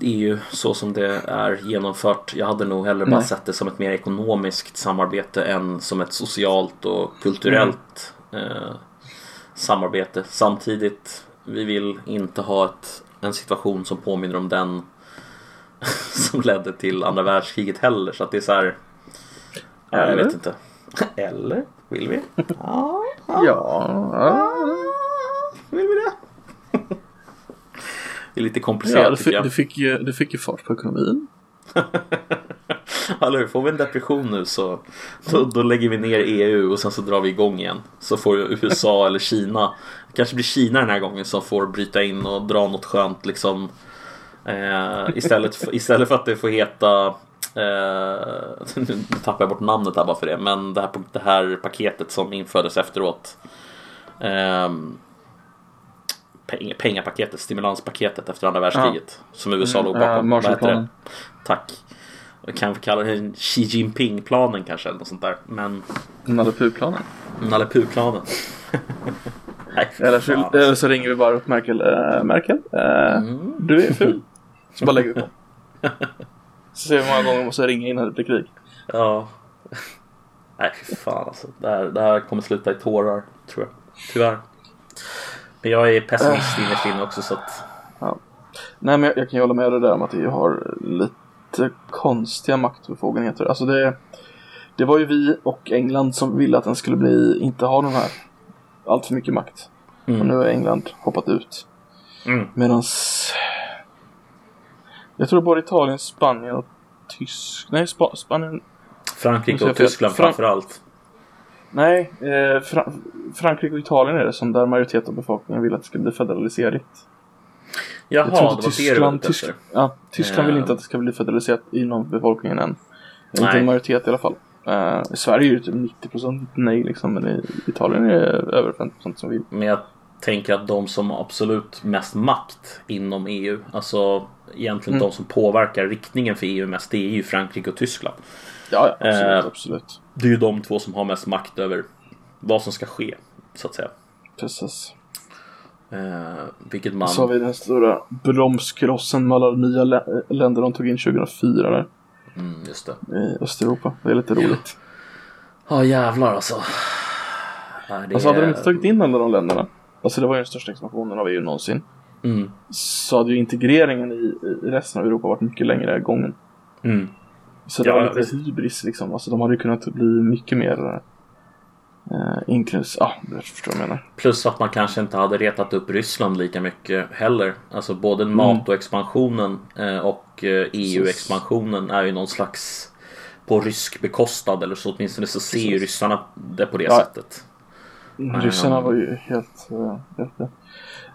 EU så som det är genomfört. Jag hade nog hellre bara Nej. sett det som ett mer ekonomiskt samarbete än som ett socialt och kulturellt eh, samarbete. Samtidigt, vi vill inte ha ett, en situation som påminner om den som ledde till andra världskriget heller. Så att det är så här. Ja, jag vet inte. Eller? Vill vi? Ja. Ja, ja. Vill vi det? Det är lite komplicerat ja det, tycker fick, det, fick ju, det fick ju fart på ekonomin. Hur? Får vi en depression nu så då, då lägger vi ner EU och sen så drar vi igång igen. Så får USA eller Kina, kanske blir Kina den här gången som får bryta in och dra något skönt liksom. Eh, istället, för, istället för att det får heta eh, nu tappar jag bort namnet här bara för det. Men det här, det här paketet som infördes efteråt. peng- pengapaketet, stimulanspaketet efter andra världskriget. Som USA Mm, låg ja, bakom. Marshallplanen. Tack. Jag kan vi kalla det Xi Jinping-planen kanske eller något sånt där. Men Nalle Puh-planen. Nalle Puh-planen. Eller så, eller så ringer vi bara upp Merkel. Eh, Merkel, eh, Mm. du är ful. Så bara lägger vi på. Så ser vi hur många gånger jag måste ringa innan det blir krig. Ja. Nej, fy fan alltså. Det här, det här kommer sluta i tårar, tror jag. Tyvärr. Men jag är pessimist innerst inne också så att... Ja. Nej men jag, jag kan ju hålla med dig där om att EU har lite konstiga maktbefogenheter. Alltså det, det var ju vi och England som ville att den skulle bli, inte ha den här allt för mycket makt. Mm. Och nu har England hoppat ut. Mm. Medans jag tror både Italien, Spanien och Tyskland, nej Spa, Spanien, Frankrike och Tyskland Fran- framförallt. nej eh, Fra, Frankrike och Italien är det som där majoriteten av befolkningen vill att det ska bli federaliserat. Jaha, Jag det tror inte det Tyskland, ute Tysk, ja, Tyskland vill Eh. inte att det ska bli federaliserat inom befolkningen än. Inte en majoritet i alla fall. Eh, I Sverige är det typ 90% nej liksom, men i Italien är det över 50% som vill. Men jag tänker att de som har absolut mest makt inom EU, alltså egentligen Mm. de som påverkar riktningen för EU mest, det är ju Frankrike och Tyskland. Ja, ja absolut, Eh. absolut. Det är ju de två som har mest makt över vad som ska ske, så att säga. Precis. Eh, vilket man... Så har vi den stora bromskrossen med alla nya lä- länder de tog in 2004 där, Mm, just det. i Östeuropa. Det är lite roligt. Ja jävlar alltså. Nej, det Alltså hade de inte tagit in alla de länderna, alltså det var ju den största expansionen av EU någonsin, Mm, så hade ju integreringen i, i resten av Europa varit mycket längre gången. mm. Så det Ja, var lite visst. hybris liksom. Alltså de hade ju kunnat bli mycket mer eh, inklus... Ja, ah, du förstår vad jag menar. Plus att man kanske inte hade retat upp Ryssland lika mycket heller. Alltså både Mm. NATO-expansionen eh, och eh, EU-expansionen är ju någon slags på rysk bekostnad eller så åtminstone så ser ju ryssarna det på det Ja. sättet. Ryssarna var ju helt... Uh, helt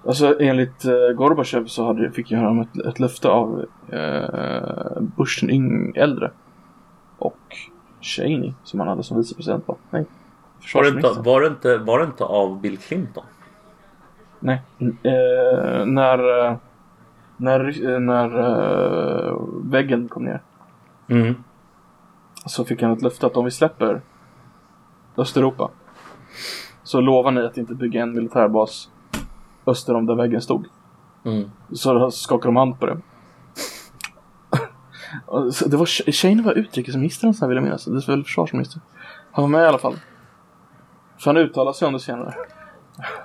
alltså enligt uh, Gorbachev så hade, fick ju han ett, ett löfte av uh, Bush den äldre. Och Cheney som han hade som vicepresident? Nej. Var det, inte, var, det inte, var det inte av Bill Clinton? Nej. Eh, när... eh, när, eh, när eh, väggen kom ner. Mm. så fick han ett löfte att om vi släpper Östeuropa så lovar ni att inte bygga en militärbas öster om där väggen stod. Mm. Så skakade de hand på det. Det var Shane var utrikesminister så här vill jag minnas. Det är väl försvarsminister. Han var med i alla fall. Så han uttalade sig om det senare.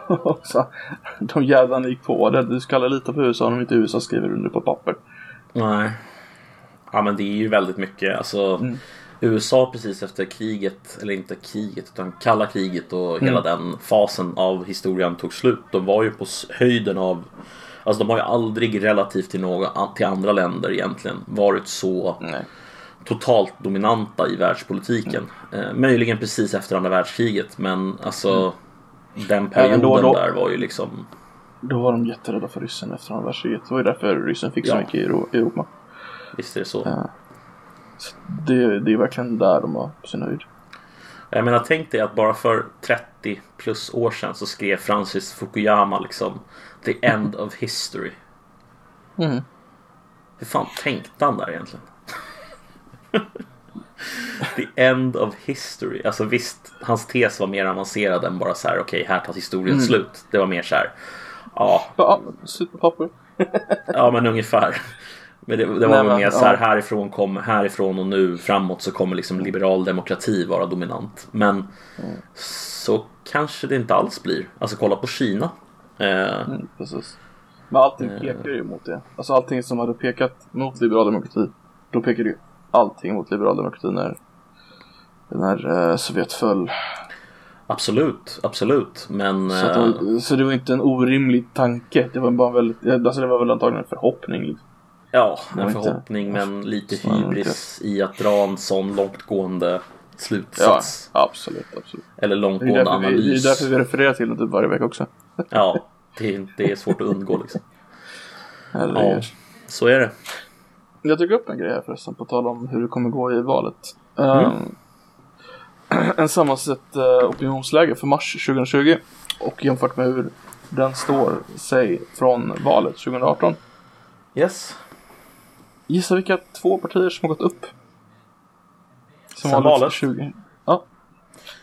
Och så, de jävlarna gick på det. Du ska aldrig lita på USA om inte USA skriver under på papper. Nej. Ja men det är ju väldigt mycket alltså Mm. USA precis efter kriget, eller inte kriget utan kalla kriget och hela den fasen av historien tog slut. De var ju på höjden av Alltså de har ju aldrig relativt till, några, till andra länder egentligen varit så Nej. Totalt dominanta i världspolitiken. Eh, möjligen precis efter andra världskriget men alltså den perioden då- då- där var ju liksom Då var de jätterädda för ryssen efter andra världskriget. Det var ju därför ryssen fick så Ja. mycket i Euro- Europa. Visst är det så. Ja. Så det, det är verkligen där de var på sin höjd. Jag menar tänk dig att bara för 30 plus år sedan så skrev Francis Fukuyama liksom The end of history. Mm. Hur fan tänkte han där egentligen? The end of history. Alltså visst, hans tes var mer avancerad än bara så här okej här tar historien Mm. slut. Det var mer så här ja, Ja, slut på papper. ja men ungefär. Men det, det var väl mer så här ja. härifrån, kom, härifrån och nu framåt så kommer liksom liberal demokrati vara dominant. Men Mm. så kanske det inte alls blir. Alltså kolla på Kina. Eh, Mm, precis. Men allting Eh. pekar ju mot det. Alltså allting som hade pekat mot liberal demokrati. Då pekade ju allting mot liberal demokrati när, när eh, Sovjet föll. Absolut, absolut. Men Så, att eh, det, så det var inte en orimlig tanke. Det var bara väldigt, alltså det var väl antagligen en förhoppning. Liksom. ja, det en var inte- förhoppning men lite det hybris i att dra en sån långtgående Ja, slutsats. absolut, absolut. Eller Det långtgående därför vi, det analys. är därför vi refererar till det typ varje vecka också. Ja, det, det är svårt att undgå liksom. Ja, så är det. Jag tog upp en grej här förresten på tal om hur det kommer gå i valet. Mm. Um, en sammansatt uh, opinionsläge för mars 2020 och jämfört med hur den står sig från valet 2018. Yes. Gissa vilka två partier som har gått upp? Som Sen valet valet? 20. Ja.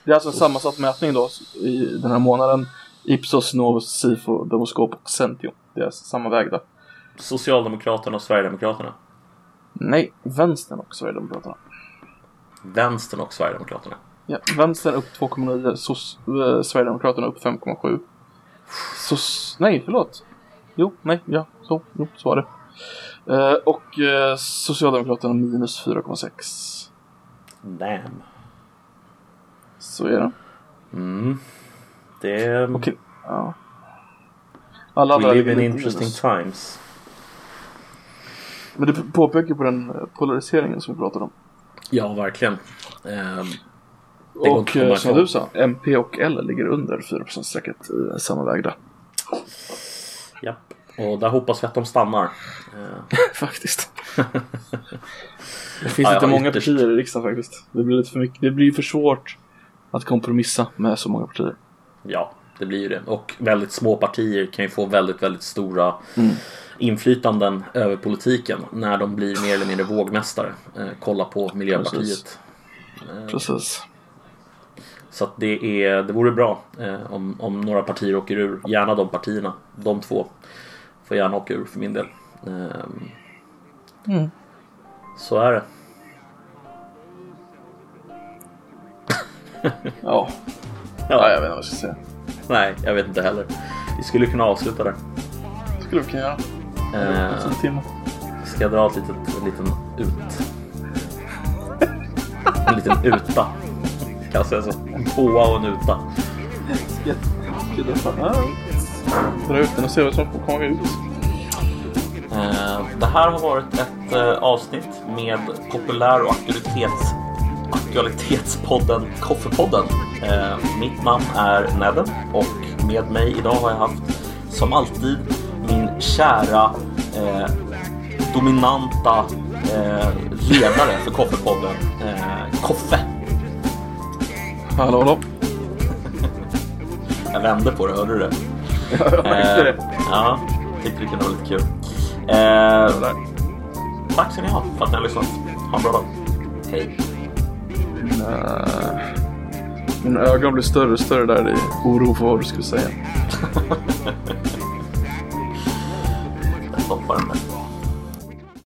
Det är alltså en sammansatt mätning då i den här månaden. Ipsos, Novus, Sifo, Demoskop och Centio. Det är samma väg då. Socialdemokraterna och Sverigedemokraterna. Nej, vänstern och Sverigedemokraterna. Vänstern och Sverigedemokraterna. Ja, vänstern upp 2,9, sos, eh, Sverigedemokraterna upp 5,7. Sos, nej, förlåt. Jo, nej, ja, så, jo, så var det. Eh, och eh, Socialdemokraterna minus 4,6. Damn. Så är det. Mm. Det. Okej, ja. Alla We live in interesting minus. times. Men det påpekar på den eh, polariseringen som vi pratade om. Ja, verkligen. Ehm, går Och eh, som du sa, MP och L ligger under 4%-strecket i sammanvägda. japp. Och där hoppas vi att de stannar. Ehm, Faktiskt. det finns Ja, inte ja, många ytterst. partier i riksdagen faktiskt. Det blir lite för mycket. Det blir för svårt att kompromissa med så många partier. ja, det blir ju det. Och väldigt små partier kan ju få väldigt, väldigt stora inflytanden över politiken när de blir mer eller mindre vågmästare. Eh, kolla på Miljöpartiet. Precis. Precis. Så att det, är, det vore bra eh, om, om några partier åker ur. Gärna de partierna. De två får gärna åka ur för min del. Ehm, Mm. Så är det. Ja. ja, jag vet inte vad jag ska säga. Nej, jag vet inte heller. Vi skulle kunna avsluta där. Det skulle vi kunna göra. Eh, ska jag dra ett litet, en liten ut? En liten uta. Kan jag säga så? En tvåa och en uta. Dra ut den och se vad som kommer ut. Eh, Det här har varit ett eh, avsnitt med populär och aktualitets, aktualitetspodden Koffepodden. Eh, Mitt namn är Nedden och med mig idag har jag haft som alltid kära eh, dominanta eh, ledare för Koffepodden, eh, Koffe. Hallå, hallå. Jag vände på det, hörde du det? Jag märkte det. Ja, tyckte det kunde vara lite kul. Eh, tack ska ni ha för att ni har lyssnat. Ha en bra dag. Hej. Mina, mina ögon blir större och större där i oro för vad du skulle säga. Jag stoppar den där.